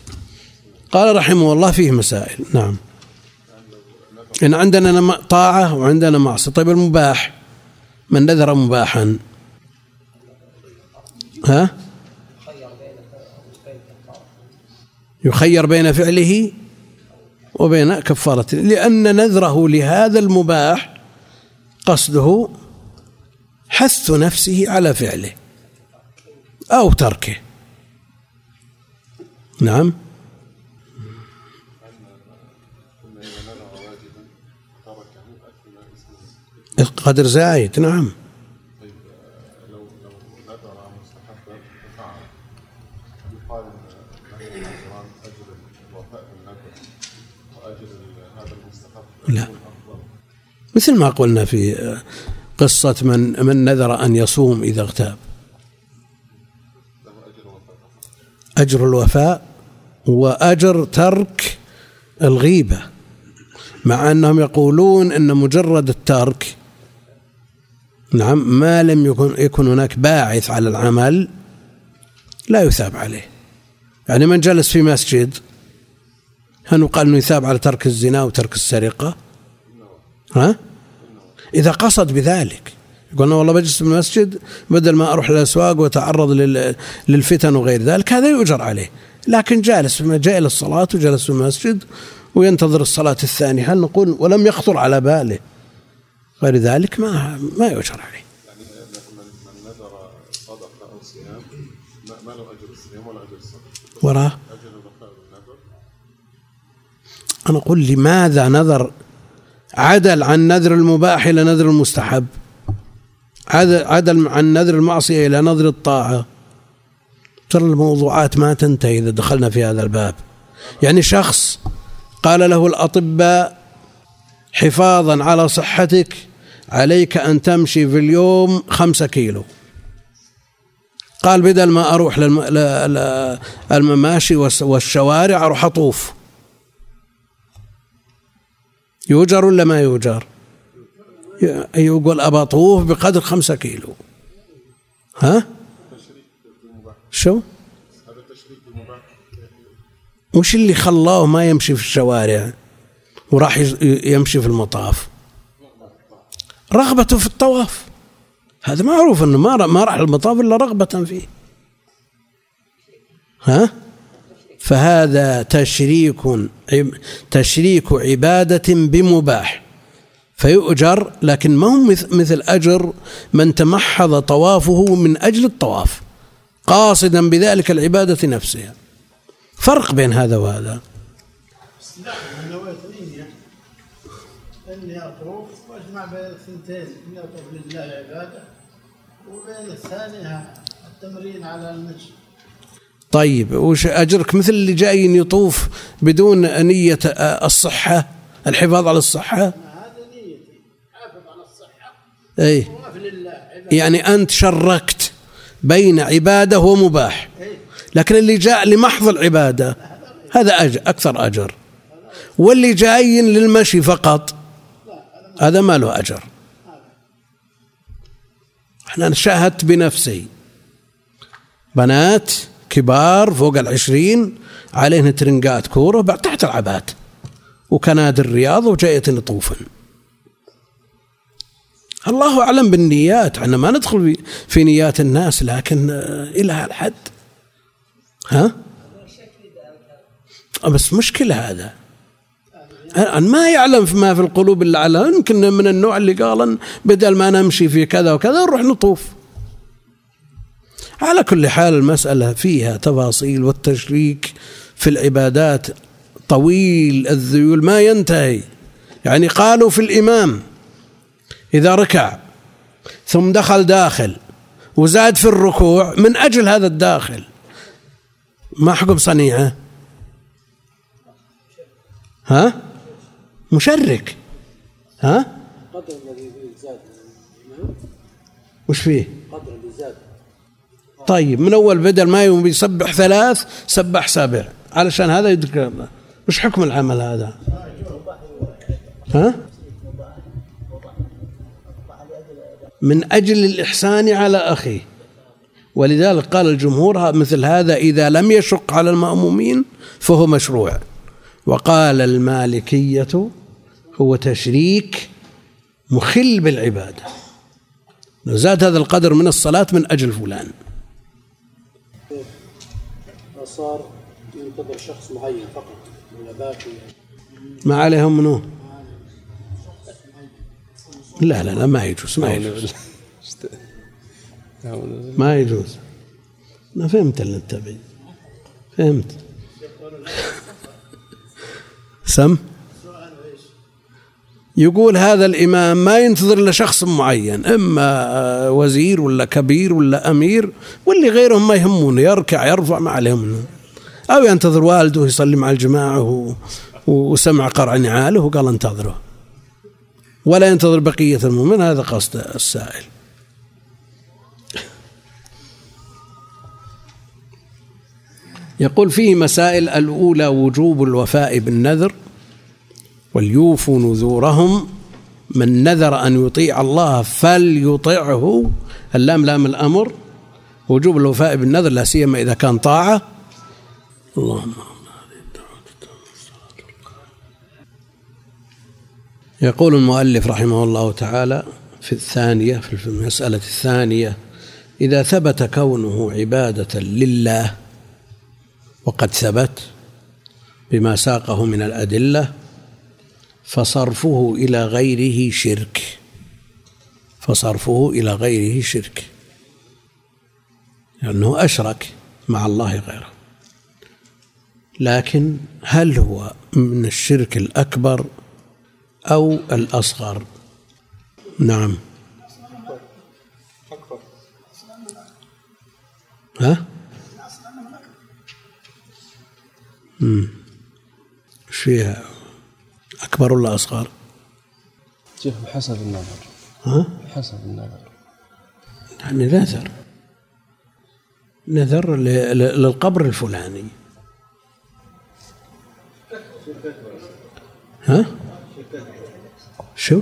قال رحمه الله فيه مسائل. نعم. إن عندنا طاعة وعندنا معصية. طيب المباح من نذر مباحا؟ ها؟ يخير بين فعله وبين كفارته لأن نذره لهذا المباح قصده حث نفسه على فعله أو تركه. نعم. قدر زايد. نعم لو لو نذر مستحبا ففعل يقال ان نذر النذران اجر الوفاء بالنذر واجر ال- هذا المستحب لا. يكون مثل ما قلنا في قصة من من نذر أن يصوم إذا اغتاب أجر الوفاء وأجر ترك الغيبة مع أنهم يقولون أن مجرد الترك نعم ما لم يكن يكن هناك باعث على العمل لا يثاب عليه يعني من جلس في مسجد هل يقال إنه يثاب على ترك الزنا وترك السرقة؟ ها؟ إذا قصد بذلك. يقول أنا والله بجلس في المسجد بدل ما أروح للاسواق وأتعرض لل- للفتن وغير ذلك هذا يؤجر عليه. لكن جالس جاء إلى الصلاة وجلس في المسجد وينتظر الصلاة الثانية. هل نقول ولم يخطر على باله؟ غير ذلك ما ما يؤجر عليه. يعني من نذر صدقة أو صيام ما, ما له أجر الصيام ولا أجر الصدقة. وراه اجر الوفاء بالنذر أنا أقول لماذا نذر عدل عن نذر المباح إلى نذر المستحب؟ عدل, عدل عن نذر المعصية إلى نذر الطاعة. ترى الموضوعات ما تنتهي إذا دخلنا في هذا الباب. يعني شخص قال له الأطباء حفاظا على صحتك عليك أن تمشي في اليوم خمسة كيلو. قال بدل ما أروح للم- ل- ل- المماشي والس- والشوارع أروح أطوف. يؤجر ولا ما يؤجر ي- يقول أبى أطوف بقدر خمسة كيلو. ها؟ شو؟ وش اللي خلاه ما يمشي في الشوارع وراح يمشي في المطاف؟ رغبته في الطواف. هذا معروف إنه ما ما راح المطاف إلا رغبة فيه. ها؟ فهذا تشريك تشريك عبادة بمباح. فيؤجر لكن ما هو مث- مثل أجر من تمحض طوافه من أجل الطواف قاصدا بذلك العبادة نفسها. فرق بين هذا وهذا. نيه اني اطوف واجمع بين الثنتين اني اطوف لله العباده وبين الثانية التمرين على المشي طيب وش أجرك مثل اللي جاي يطوف بدون نية آه، الصحة الحفاظ على الصحة؟ هذا نيتي حافظ على الصحه عباده يعني أنت شركت بين عبادة ومباح. لكن اللي جاء لمحض العبادة هذا أجر أكثر أجر. واللي جاي للمشي فقط هذا ما له أجر. أنا شاهدت بنفسي. بنات كبار فوق العشرين عليهن ترنقات كورة تحت العبات وكنادر الرياض وجاية يطوفن الله أعلم بالنيات إحنا ما ندخل في, نيات الناس لكن آه، إلى هالحد. ها؟ آه، بس مشكلة هذا. ما يعلم ما في القلوب إلا على يمكن من النوع اللي قال بدل ما نمشي في كذا وكذا نروح نطوف. على كل حال المسألة فيها تفاصيل والتشريك في العبادات طويل الذيول ما ينتهي. يعني قالوا في الإمام إذا ركع ثم دخل داخل وزاد في الركوع من أجل هذا الداخل. ما حكم صنيعة؟ ها؟ مشرك. ها؟ قدر الذي زاد. وش فيه؟ قدر اللي زاد. طيب من أول بدل ما يوم يسبح ثلاث سبح سبع علشان هذا يدرك وش حكم العمل هذا؟ ها؟ من أجل الإحسان على أخيه ولذلك قال الجمهور مثل هذا إذا لم يشق على المأمومين فهو مشروع. وقال المالكية هو تشريك مخل بالعبادة. لو زاد هذا القدر من الصلاة من أجل فلان. صار ينتظر شخص معين فقط ولا باقي ما عليهم منه لا لا لا ما يجوز ما يجوز. ما يجوز. ما فهمت اللي انت بي. فهمت. (laughs) سم؟ يقول هذا الإمام ما ينتظر إلا شخص معين إما وزير ولا كبير ولا أمير واللي غيرهم ما يهمونه يركع يرفع ما عليهم. أو ينتظر والده يصلي مع الجماعة وسمع قرع نعاله وقال انتظره. ولا ينتظر بقية المؤمن هذا قصد السائل. يقول فيه مسائل الأولى وجوب الوفاء بالنذر. وليوفوا نذورهم. من نذر أن يطيع الله فليطعه. اللام لام الأمر. وجوب الوفاء بالنذر لا سيما إذا كان طاعة. اللهم يقول المؤلف رحمه الله تعالى في الثانية في المسألة الثانية إذا ثبت كونه عبادة لله وقد ثبت بما ساقه من الأدلة فصرفه إلى غيره شرك. فصرفه إلى غيره شرك. لأنه أشرك مع الله غيره. لكن هل هو من الشرك الأكبر أو الأصغر؟ نعم. ها؟ إيش فيها؟ أكبر ولا أصغر؟ شيخ بحسب النظر ها؟ حسب النظر يعني نذر نذر للقبر الفلاني ها؟ شو؟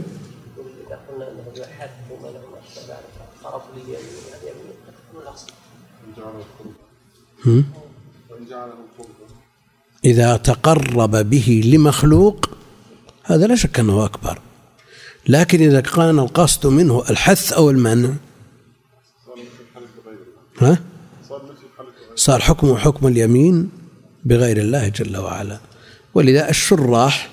إذا تقرب به لمخلوق هذا لا شك أنه أكبر. لكن إذا كان القصد منه الحث أو المنع ها؟ صار حكمه حكم اليمين بغير الله جل وعلا. ولذا الشراح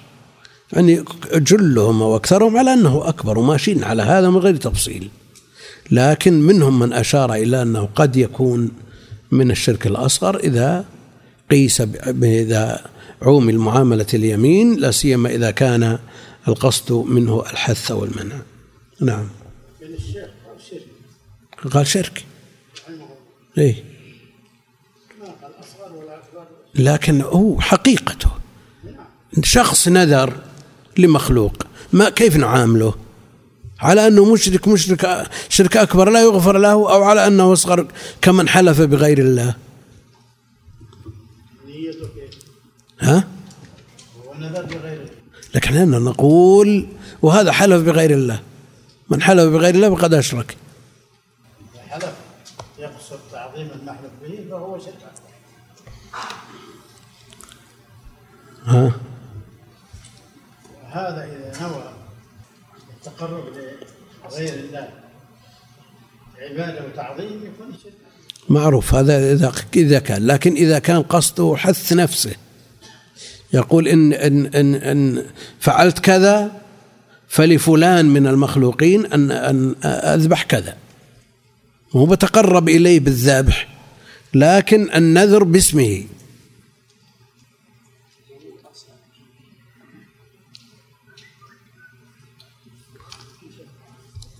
يعني جلهم أو أكثرهم على أنه أكبر وماشيين على هذا من غير تفصيل. لكن منهم من أشار إلى أنه قد يكون من الشرك الأصغر إذا قيس إذا عومل معاملة اليمين لا سيما إذا كان القصد منه الحث أو المنع نعم. قال شرك. إيه. لكن هو حقيقته. شخص نذر لمخلوق ما كيف نعامله؟ على أنه مشرك مشرك شرك أكبر لا يغفر له أو على أنه أصغر كمن حلف بغير الله نيته كيف ها؟ لكن إحنا نقول وهذا حلف بغير الله. من حلف بغير الله فقد إذا حلف يقصد تعظيم المحلف به فهو شرك ها؟ وهذا إذا نوى التقرب لغير الله عبادة وتعظيم يكون شرك معروف هذا إذا إذا كان لكن إذا كان قصده حث نفسه. يقول إن إن إن, إن فعلت كذا فلفلان من المخلوقين أن أن أذبح كذا. هو بتقرب إليه بالذبح لكن النذر باسمه.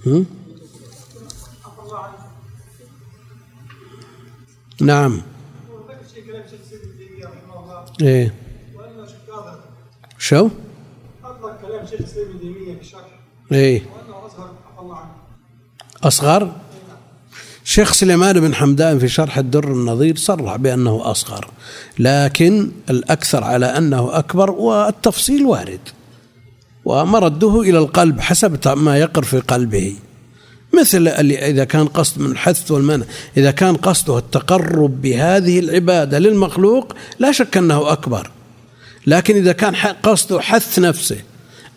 هم؟ نعم. ذكر شيء كلام شيخ سيدي ابن تيميه رحمه الله إيه وانه شيخ هذا شو؟ اطلق كلام شيخ سيدي ابن تيمية في الشرح إيه. وأنه عفى الله عنه. أصغر؟ شيخ سليمان بن حمدان في شرح الدر النظير صرح بأنه أصغر لكن الأكثر على أنه أكبر والتفصيل وارد ومرده إلى القلب حسب ما يقر في قلبه. مثل إذا كان قصد من الحث والمنع إذا كان قصده التقرب بهذه العبادة للمخلوق لا شك أنه أكبر. لكن إذا كان قصده حث نفسه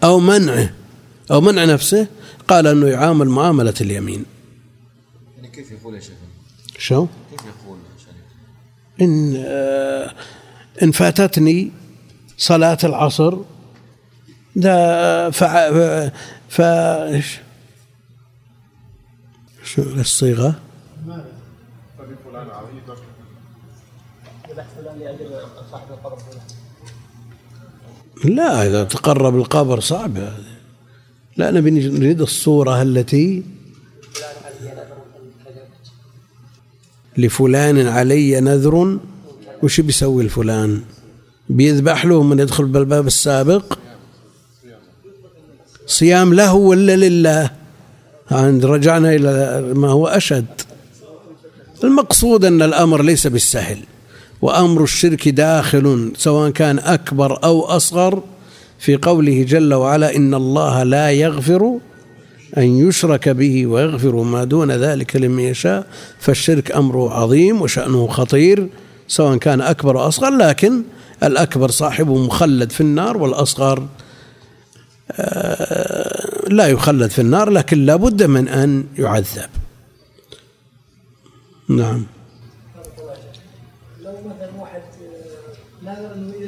أو منعه أو منع نفسه قال أنه يعامل معاملة اليمين يعني كيف يقول يا شيخ شو؟ كيف يقول إن آه، إن فاتتني صلاة العصر ده فع ف إيش؟ شو الصيغة؟ فلان لا إذا تقرب القبر صعب. لا نبي نريد الصورة التي لفلان علي نذر وش بيسوي الفلان؟ بيذبح له من يدخل بالباب السابق؟ صيام له ولا لله؟ عند رجعنا إلى ما هو أشد. المقصود أن الأمر ليس بالسهل. وأمر الشرك داخل سواء كان أكبر أو أصغر في قوله جل وعلا إن الله لا يغفر أن يشرك به ويغفر ما دون ذلك لمن يشاء. فالشرك أمره عظيم وشأنه خطير سواء كان أكبر أو أصغر لكن الأكبر صاحبه مخلد في النار والأصغر آه، لا يخلد في النار لكن لا بد من أن يعذب. نعم.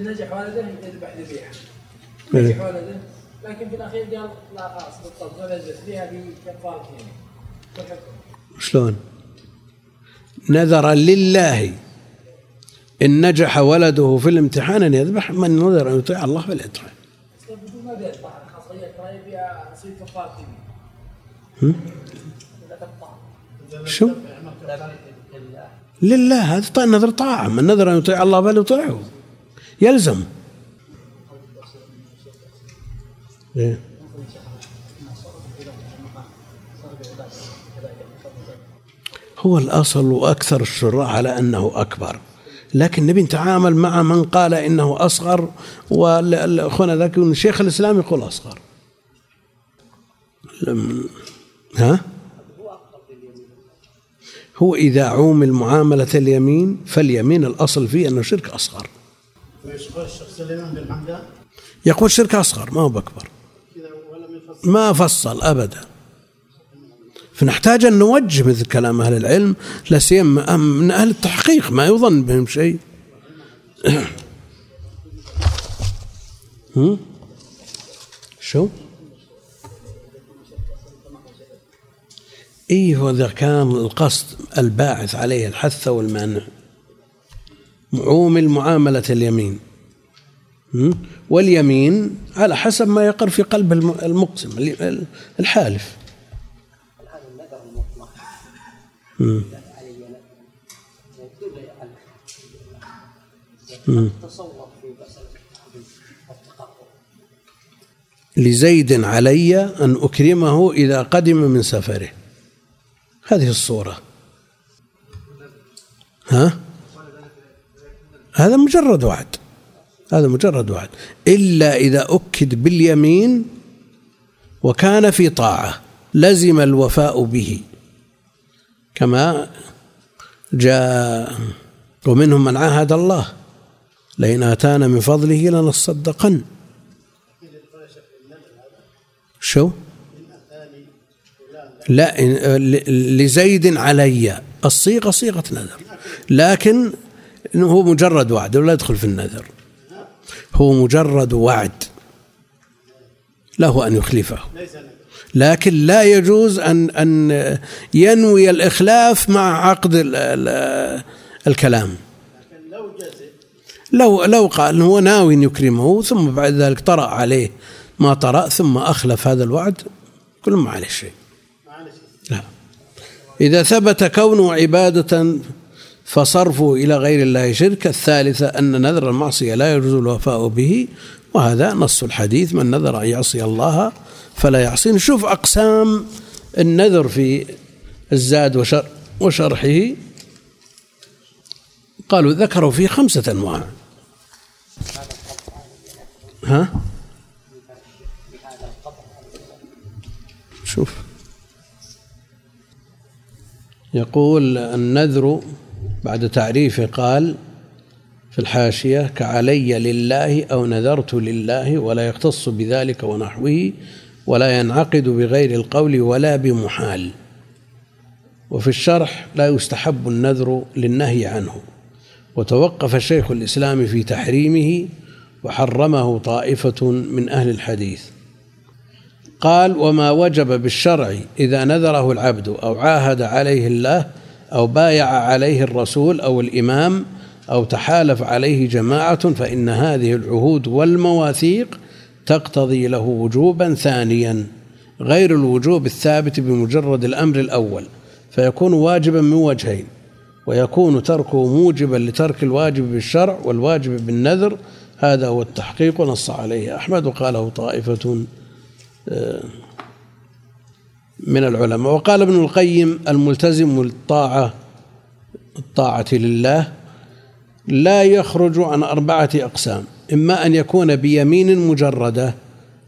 نجح ولده يذبح ذبيحه إيه. نجح ولده لكن في الأخير قال لا خلاص بالضبط. ولا فيها بكفاره شلون؟ نذر لله إن نجح ولده في الامتحان أن يذبح من نذر أن يطيع الله ولا تقطع. شو؟ لله هذا طيب نذر طاعة. من نذر أن يطيع الله فليطيعه. يلزم. إيه؟ هو الأصل وأكثر الشراح على أنه أكبر. لكن نبي نتعامل مع من قال إنه أصغر وأخونا ذاك شيخ الإسلام يقول أصغر. ها؟ هو إذا عومل معاملة اليمين فاليمين الأصل فيه أنه شرك أصغر. يقول شرك أصغر ما هو يفصل ما فصل أبدا فنحتاج أن نوجه مثل كلام أهل العلم لا سيما من أهل التحقيق ما يظن بهم شيء؟ شو؟ إيه هو إذا كان القصد الباعث عليه الحث والمانع معومل معاملة اليمين؟ واليمين على حسب ما يقر في قلب الم- المقسم ال- الحالف. لزيد علي أن أكرمه إذا قدم من سفره. هذه الصورة. ها؟ هذا مجرد وعد. هذا مجرد وعد. إلا إذا أكد باليمين وكان في طاعة لزم الوفاء به. كما جاء ومنهم من عاهد الله لئن آتانا من فضله لنصدقن. شو؟ لا لزيد علي. الصيغة صيغة نذر. لكن إنه هو مجرد وعد ولا يدخل في النذر. هو مجرد وعد. له أن يخلفه. لكن لا يجوز أن أن ينوي الإخلاف مع عقد ال- ال- الكلام. لو لو قال هو ناوي أن يكرمه ثم بعد ذلك طرأ عليه ما طرأ ثم أخلف هذا الوعد كل ما عليه شيء لا. إذا ثبت كونه عبادة فصرفه إلى غير الله شرك. الثالثة أن نذر المعصية لا يجوز الوفاء به وهذا نص الحديث. من نذر أن يعصي الله فلا يعصي. نشوف أقسام النذر في الزاد وشر وشرحه. قالوا ذكروا فيه خمسة أنواع. ها؟ شوف. يقول النذر بعد تعريفه قال في الحاشية كعلي لله أو نذرت لله ولا يختص بذلك ونحوه ولا ينعقد بغير القول ولا بمحال. وفي الشرح لا يستحب النذر للنهي عنه. وتوقف شيخ الإسلام في تحريمه وحرمه طائفة من أهل الحديث. قال وما وجب بالشرع إذا نذره العبد أو عاهد عليه الله أو بايع عليه الرسول أو الإمام أو تحالف عليه جماعة فإن هذه العهود والمواثيق تقتضي له وجوبا ثانيا غير الوجوب الثابت بمجرد الأمر الأول فيكون واجبا من وجهين ويكون تركه موجبا لترك الواجب بالشرع والواجب بالنذر. هذا هو التحقيق ونص عليه أحمد وقاله طائفة آه، من العلماء. وقال ابن القيم الملتزم الطاعة الطاعة لله لا يخرج عن أربعة أقسام. إما أن يكون بيمين مجردة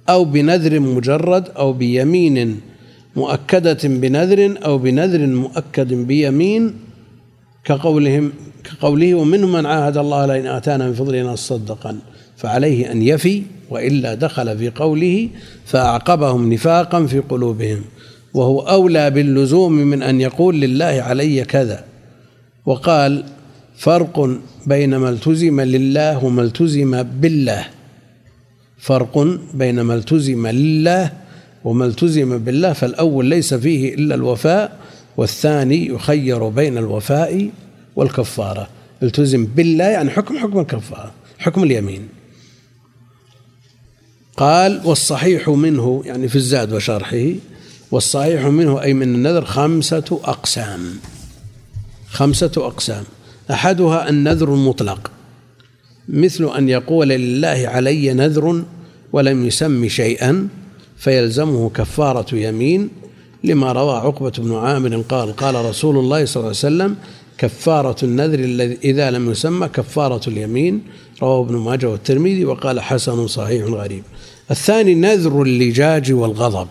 أو بنذر مجرد أو بيمين مؤكدة بنذر أو بنذر مؤكد بيمين. كقولهم كقوله ومنهم من عاهد الله لئن آتانا من فضله لنصدقن. فعليه أن يفي وإلا دخل في قوله فأعقبهم نفاقا في قلوبهم. وهو أولى باللزوم من أن يقول لله علي كذا. وقال فرق بين ما التزم لله وما التزم بالله. فرق بين ما التزم لله وما التزم بالله فالأول ليس فيه إلا الوفاء والثاني يخير بين الوفاء والكفارة. التزم بالله يعني حكم حكم الكفارة حكم اليمين. قال والصحيح منه يعني في الزاد وشرحه والصحيح منه أي من النذر خمسة أقسام. خمسة أقسام. أحدها النذر المطلق. مثل أن يقول لله علي نذر ولم يسم شيئا فيلزمه كفارة يمين لما روى عقبة بن عامر قال قال رسول الله صلى الله عليه وسلم كفارة النذر الذي إذا لم يسمى كفارة اليمين. رواه ابن ماجه والترمذي وقال حسن صحيح غريب. الثاني نذر اللجاج والغضب.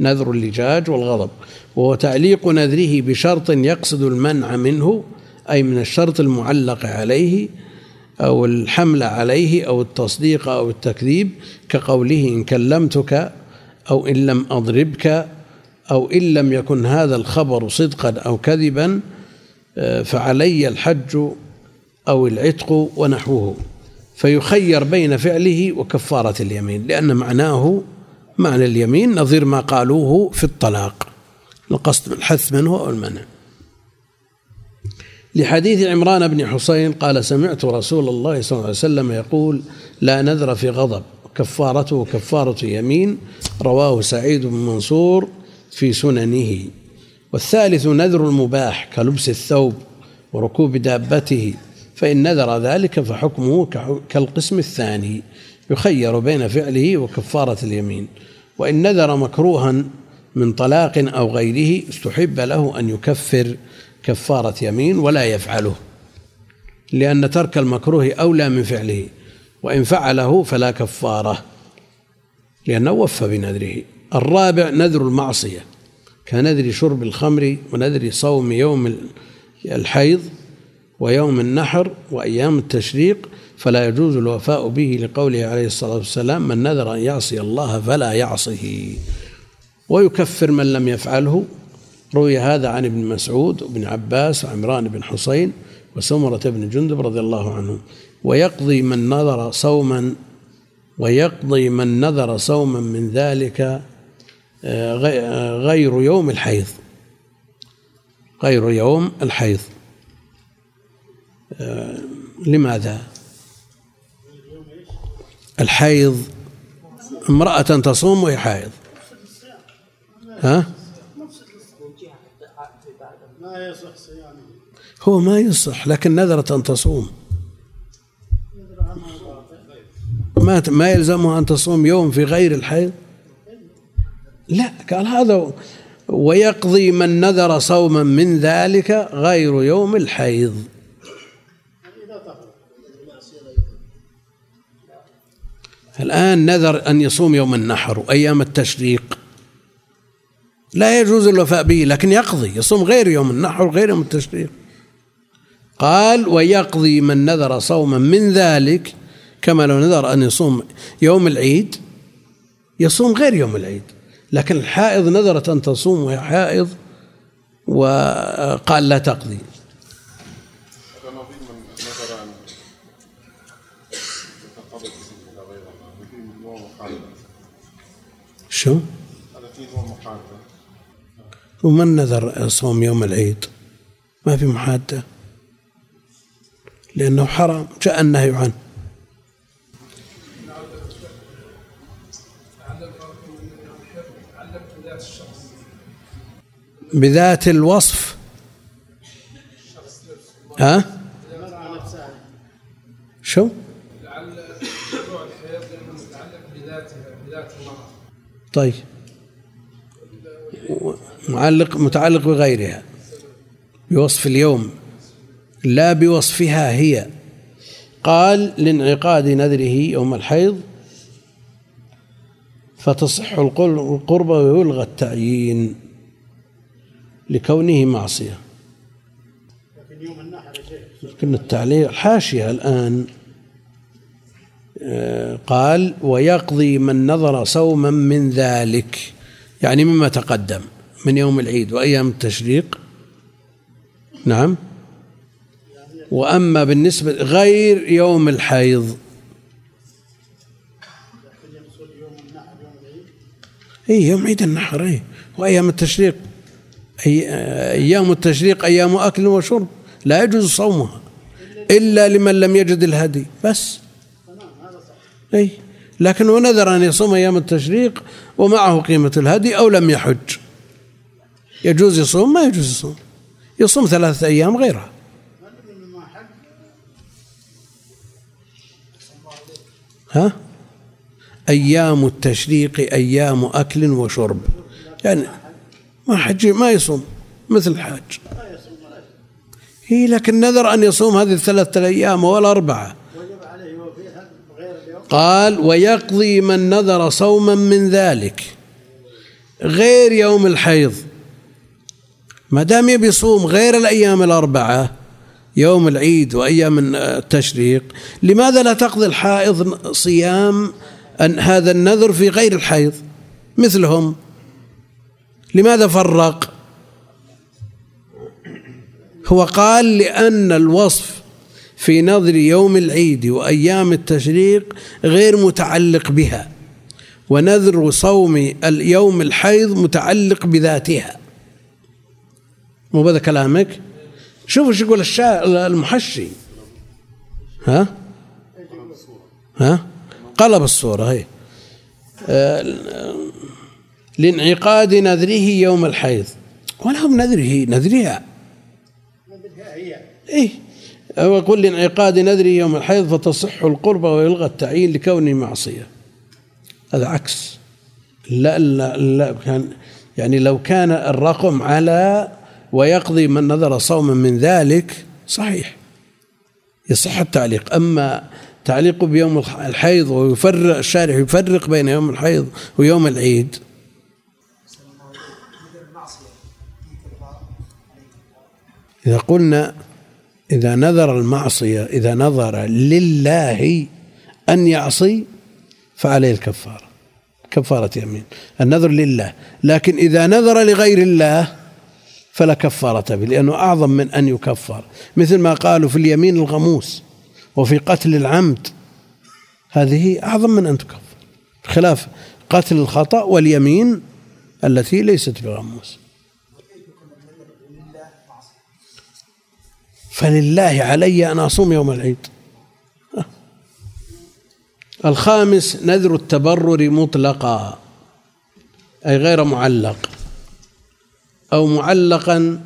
نذر اللجاج والغضب وهو تعليق نذره بشرط يقصد المنع منه أي من الشرط المعلق عليه أو الحمل عليه أو التصديق أو التكذيب كقوله إن كلمتك أو إن لم أضربك أو إن لم يكن هذا الخبر صدقا أو كذبا فعلي الحج أو العتق ونحوه. فيخير بين فعله وكفارة اليمين لأن معناه معنى اليمين نظير ما قالوه في الطلاق. القصد الحث منه أو المنع. لحديث عمران بن حسين قال سمعت رسول الله صلى الله عليه وسلم يقول لا نذر في غضب كفارته كفارة يمين رواه سعيد بن منصور في سننه. والثالث نذر المباح كلبس الثوب وركوب دابته فإن نذر ذلك فحكمه كالقسم الثاني. يخير بين فعله وكفارة اليمين وإن نذر مكروها من طلاق أو غيره استحب له أن يكفر كفارة يمين ولا يفعله لأن ترك المكروه أولى من فعله وإن فعله فلا كفارة لأنه وفى بنذره. الرابع نذر المعصية كنذر شرب الخمر ونذر صوم يوم الحيض ويوم النحر وأيام التشريق فلا يجوز الوفاء به لقوله عليه الصلاة والسلام من نذر أن يعصي الله فلا يعصه. ويكفر من لم يفعله. روي هذا عن ابن مسعود وابن عباس وعمران بن حسين وسمرة بن جندب رضي الله عنهم ويقضي من نذر صوما ويقضي من نذر صوما من ذلك آه، غير يوم الحيض. غير يوم الحيض. آه، لماذا؟ الحيض امرأة تصوم وهي حائض. ها؟ هو ما يصح لكن نذرت أن تصوم. ما ما يلزمها أن تصوم يوم في غير الحيض؟ لا قال هذا ويقضي من نذر صوما من ذلك غير يوم الحيض. الآن نذر أن يصوم يوم النحر وأيام التشريق. لا يجوز الوفاء به لكن يقضي يصوم غير يوم النحر غير يوم التشريق. قال ويقضي من نذر صوما من ذلك كما لو نذر أن يصوم يوم العيد يصوم غير يوم العيد. لكن الحائض نذرت أن تصوم وهي حائض وقال لا تقضي. شو؟ فيه نوع محاربة ومن نذر صوم يوم العيد؟ ما في محادة لأنه حرام جاء النهي عنه بذات الوصف. ها؟ شو لعل موضوع الحيض لأنه متعلق بذاتها بذات المراه طيب. معلق متعلق بغيرها. بوصف اليوم. لا بوصفها هي. قال لانعقاد نذره يوم الحيض فتصح القربة ويلغى التعيين لكونه معصية. لكن التعليق الحاشية الآن. قال ويقضي من نظر صوما من ذلك يعني مما تقدم من يوم العيد وأيام التشريق. نعم. وأما بالنسبة غير يوم الحيض. اي يوم عيد النحر اي وأيام التشريق أي أيام التشريق أيام أكل وشرب لا يجوز صومها إلا لمن لم يجد الهدي بس. إي. لكن ونذر أن يصوم أيام التشريق ومعه قيمة الهدي أو لم يحج. يجوز يصوم؟ ما يجوز يصوم. يصوم ثلاثة أيام غيرها ها؟ أيام التشريق أيام أكل وشرب. يعني ما حج ما يصوم مثل الحاج. هي لكن نذر أن يصوم هذه الثلاثة الأيام والأربعة وجب عليه يوفيها بغير اليوم قال ويقضي من نذر صوما من ذلك غير يوم الحيض. ما دام يبي يصوم غير الأيام الأربعة يوم العيد وأيام التشريق لماذا لا تقضي الحائض صيام أن هذا النذر في غير الحيض؟ مثلهم. لماذا فرق؟ هو قال لأن الوصف في نظر يوم العيد وأيام التشريق غير متعلق بها ونذر صوم اليوم الحيض متعلق بذاتها. مو هذا كلامك؟ شوفوا شو يقول الشاعر المحشي. ها؟ ها؟ قلب الصورة هي. آه، لانعقاد نذره يوم الحيض. ولهم نذره نذرها. نذرها هي. إيه. هو يقول لانعقاد نذره يوم الحيض فتصح القربة ويلغى التعيين لكونه معصية. هذا عكس. لا لا لا كان يعني لو كان الرقم على ويقضي من نذر صوما من ذلك صحيح. يصح التعليق. أما تعليقه بيوم الحيض ويفرق الشارع يفرق بين يوم الحيض ويوم العيد. إذا قلنا إذا نذر المعصية إذا نظر لله أن يعصي فعليه الكفارة. كفارة يمين. النذر لله. لكن إذا نذر لغير الله فلا كفارة به لأنه أعظم من أن يكفر. مثل ما قالوا في اليمين الغموس وفي قتل العمد هذه أعظم من أن تكفر. خلاف قتل الخطأ واليمين التي ليست بغموس. فلله علي أن أصوم يوم العيد. (laughs) الخامس نذر التبرر مطلقا أي غير معلق أو معلقا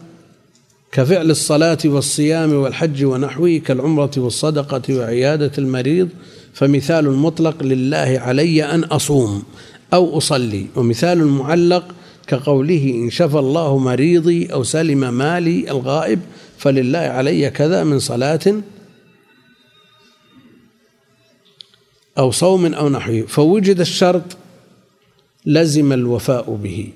كفعل الصلاة والصيام والحج ونحوه كالعمرة والصدقة وعيادة المريض فمثال مطلق لله علي أن أصوم أو أصلي ومثال معلق كقوله إن شفى الله مريضي أو سلم مالي الغائب فلله علي كذا من صلاة أو صوم أو نحوه. فوجد الشرط لزم الوفاء به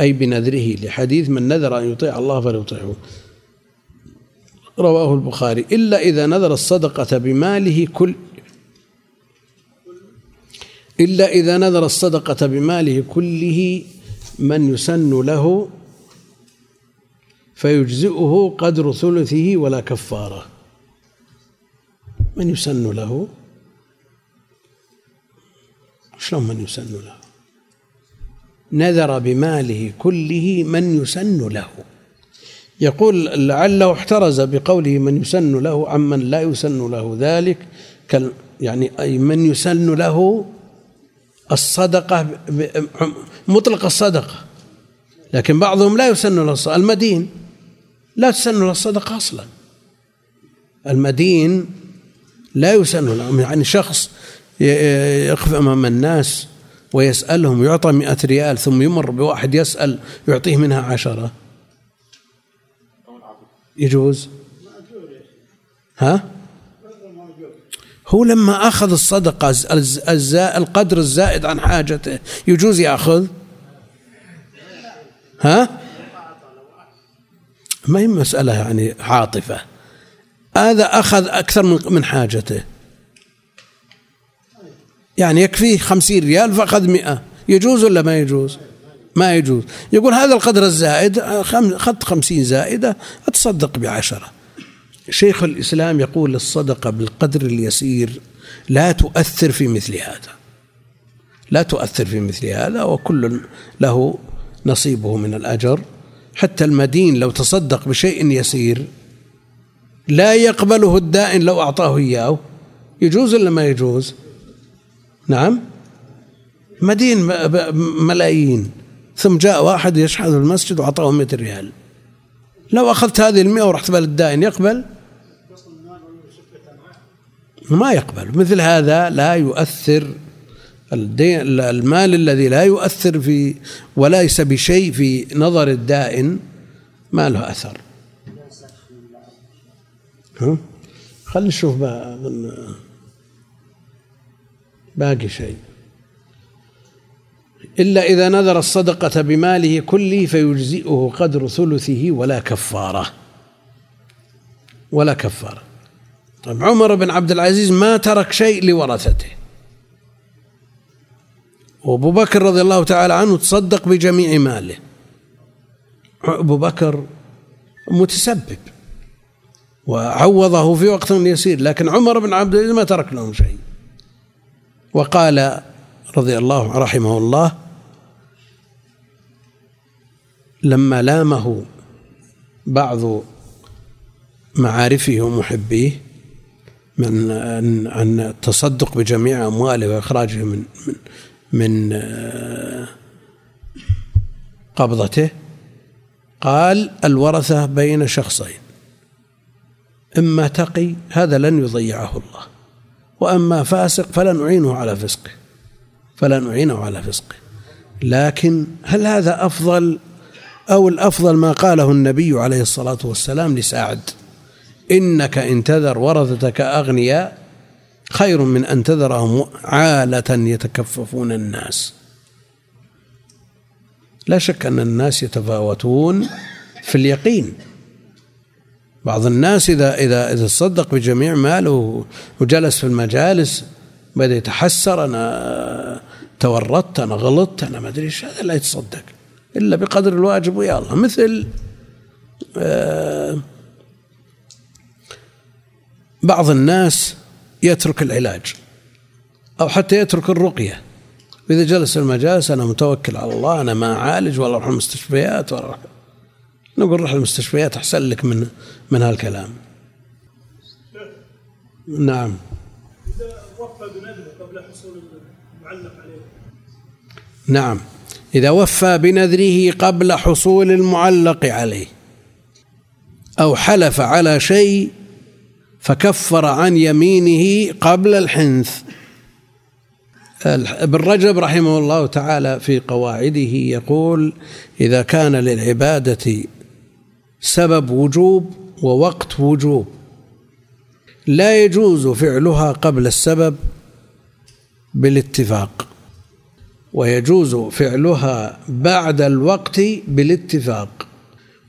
أي بنذره لحديث من نذر أن يطيع الله فليطيعه. رواه البخاري. إلا إذا نذر الصدقة بماله كل إلا إذا نذر الصدقة بماله كله من يسن له فيجزئه قدر ثلثه ولا كفارة. من يسن له؟ شلون من يسن له؟ نذر بماله كله من يسن له. يقول لعله احترز بقوله من يسن له عمن لا يسن له ذلك يعني أي من يسن له الصدقة مطلق الصدقة لكن بعضهم لا يسن له المدين. لا تسن له الصدقة أصلا. المدين لا يسن له. يعني شخص يقف أمام الناس ويسألهم يعطى مئة ريال ثم يمر بواحد يسأل يعطيه منها عشرة. يجوز؟ ها؟ هو لما أخذ الصدقة القدر الزائد عن حاجته يجوز يأخذ؟ ها؟ ما هي مسألة يعني عاطفة. هذا أخذ أكثر من حاجته. يعني يكفيه خمسين ريال فأخذ مئة. يجوز ولا ما يجوز؟ ما يجوز. يقول هذا القدر الزائد أخذت خمسين زائدة أتصدق بعشرة. شيخ الإسلام يقول الصدقة بالقدر اليسير لا تؤثر في مثل هذا. لا تؤثر في مثل هذا وكل له نصيبه من الأجر. حتى المدين لو تصدق بشيء يسير لا يقبله الدائن لو أعطاه إياه. يجوز ولا ما يجوز؟ نعم. مدين ملايين. ثم جاء واحد يشحذ المسجد وأعطاه 100 ريال. لو أخذت هذه المئة ورحت بالدائن يقبل؟ ما يقبل. مثل هذا لا يؤثر المال الذي لا يؤثر في وليس بشيء في نظر الدائن ما له أثر؟ ها؟ خلينا نشوف باقي شيء. إلا إذا نذر الصدقة بماله كله فيجزئه قدر ثلثه ولا كفارة. ولا كفارة. طيب عمر بن عبد العزيز ما ترك شيء لورثته. وابو بكر رضي الله تعالى عنه تصدق بجميع ماله. أبو بكر متسبب وعوضه في وقت يسير لكن عمر بن عبد العزيز ما ترك لهم شيء. وقال رضي الله رحمه الله لما لامه بعض معارفه ومحبيه من عن التصدق بجميع أمواله وإخراجه من من من آه، قبضته قال الورثة بين شخصين. إما تقي هذا لن يضيعه الله. وأما فاسق فلن أعينه على فسقه. فلن أعينه على فسقه. لكن هل هذا أفضل أو الأفضل ما قاله النبي عليه الصلاة والسلام لسعد؟ إنك إن تذر ورثتك أغنياء خير من أن تذرهم عالة يتكففون الناس. لا شك أن الناس يتفاوتون في اليقين. بعض الناس إذا إذا إذا تصدق بجميع ماله وجلس في المجالس بدأ يتحسر أنا تورطت أنا غلطت أنا ما أدري إيش هذا لا يتصدق. إلا بقدر الواجب ويا الله. مثل آه بعض الناس يترك العلاج أو حتى يترك الرقية. وإذا جلس المجالس أنا متوكل على الله أنا ما أعالج ولا أروح المستشفيات ولا أروح. نقول روح المستشفيات أحسن لك من من هالكلام. نعم. إذا وفى بنذره قبل حصول المعلق عليه. نعم. إذا وفى بنذره قبل حصول المعلق عليه. أو حلف على شيء فكفر عن يمينه قبل الحنث. ابن رجب رحمه الله تعالى في قواعده يقول إذا كان للعبادة سبب وجوب ووقت وجوب لا يجوز فعلها قبل السبب بالاتفاق ويجوز فعلها بعد الوقت بالاتفاق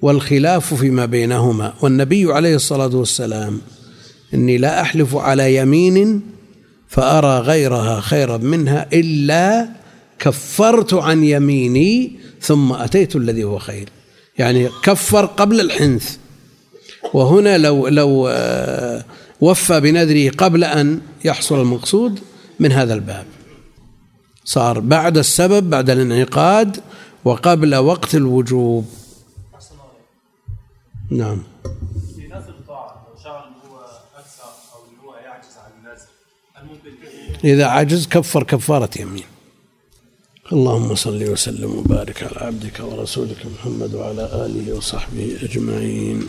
والخلاف فيما بينهما. والنبي عليه الصلاة والسلام إني لا أحلف على يمين فأرى غيرها خيرا منها إلا كفرت عن يميني ثم أتيت الذي هو خير. يعني كفر قبل الحنث. وهنا لو لو آه، وفى بنذره قبل أن يحصل المقصود من هذا الباب. صار بعد السبب بعد الانعقاد وقبل وقت الوجوب. نعم في نذر الطاعة لو شعر ان هو أكثر أو ان هو يعجز عن النذر هل ممكن إذا عجز كفر كفارة يمين. اللهم صل وسلم وبارك على عبدك ورسولك محمد وعلى آله وصحبه أجمعين.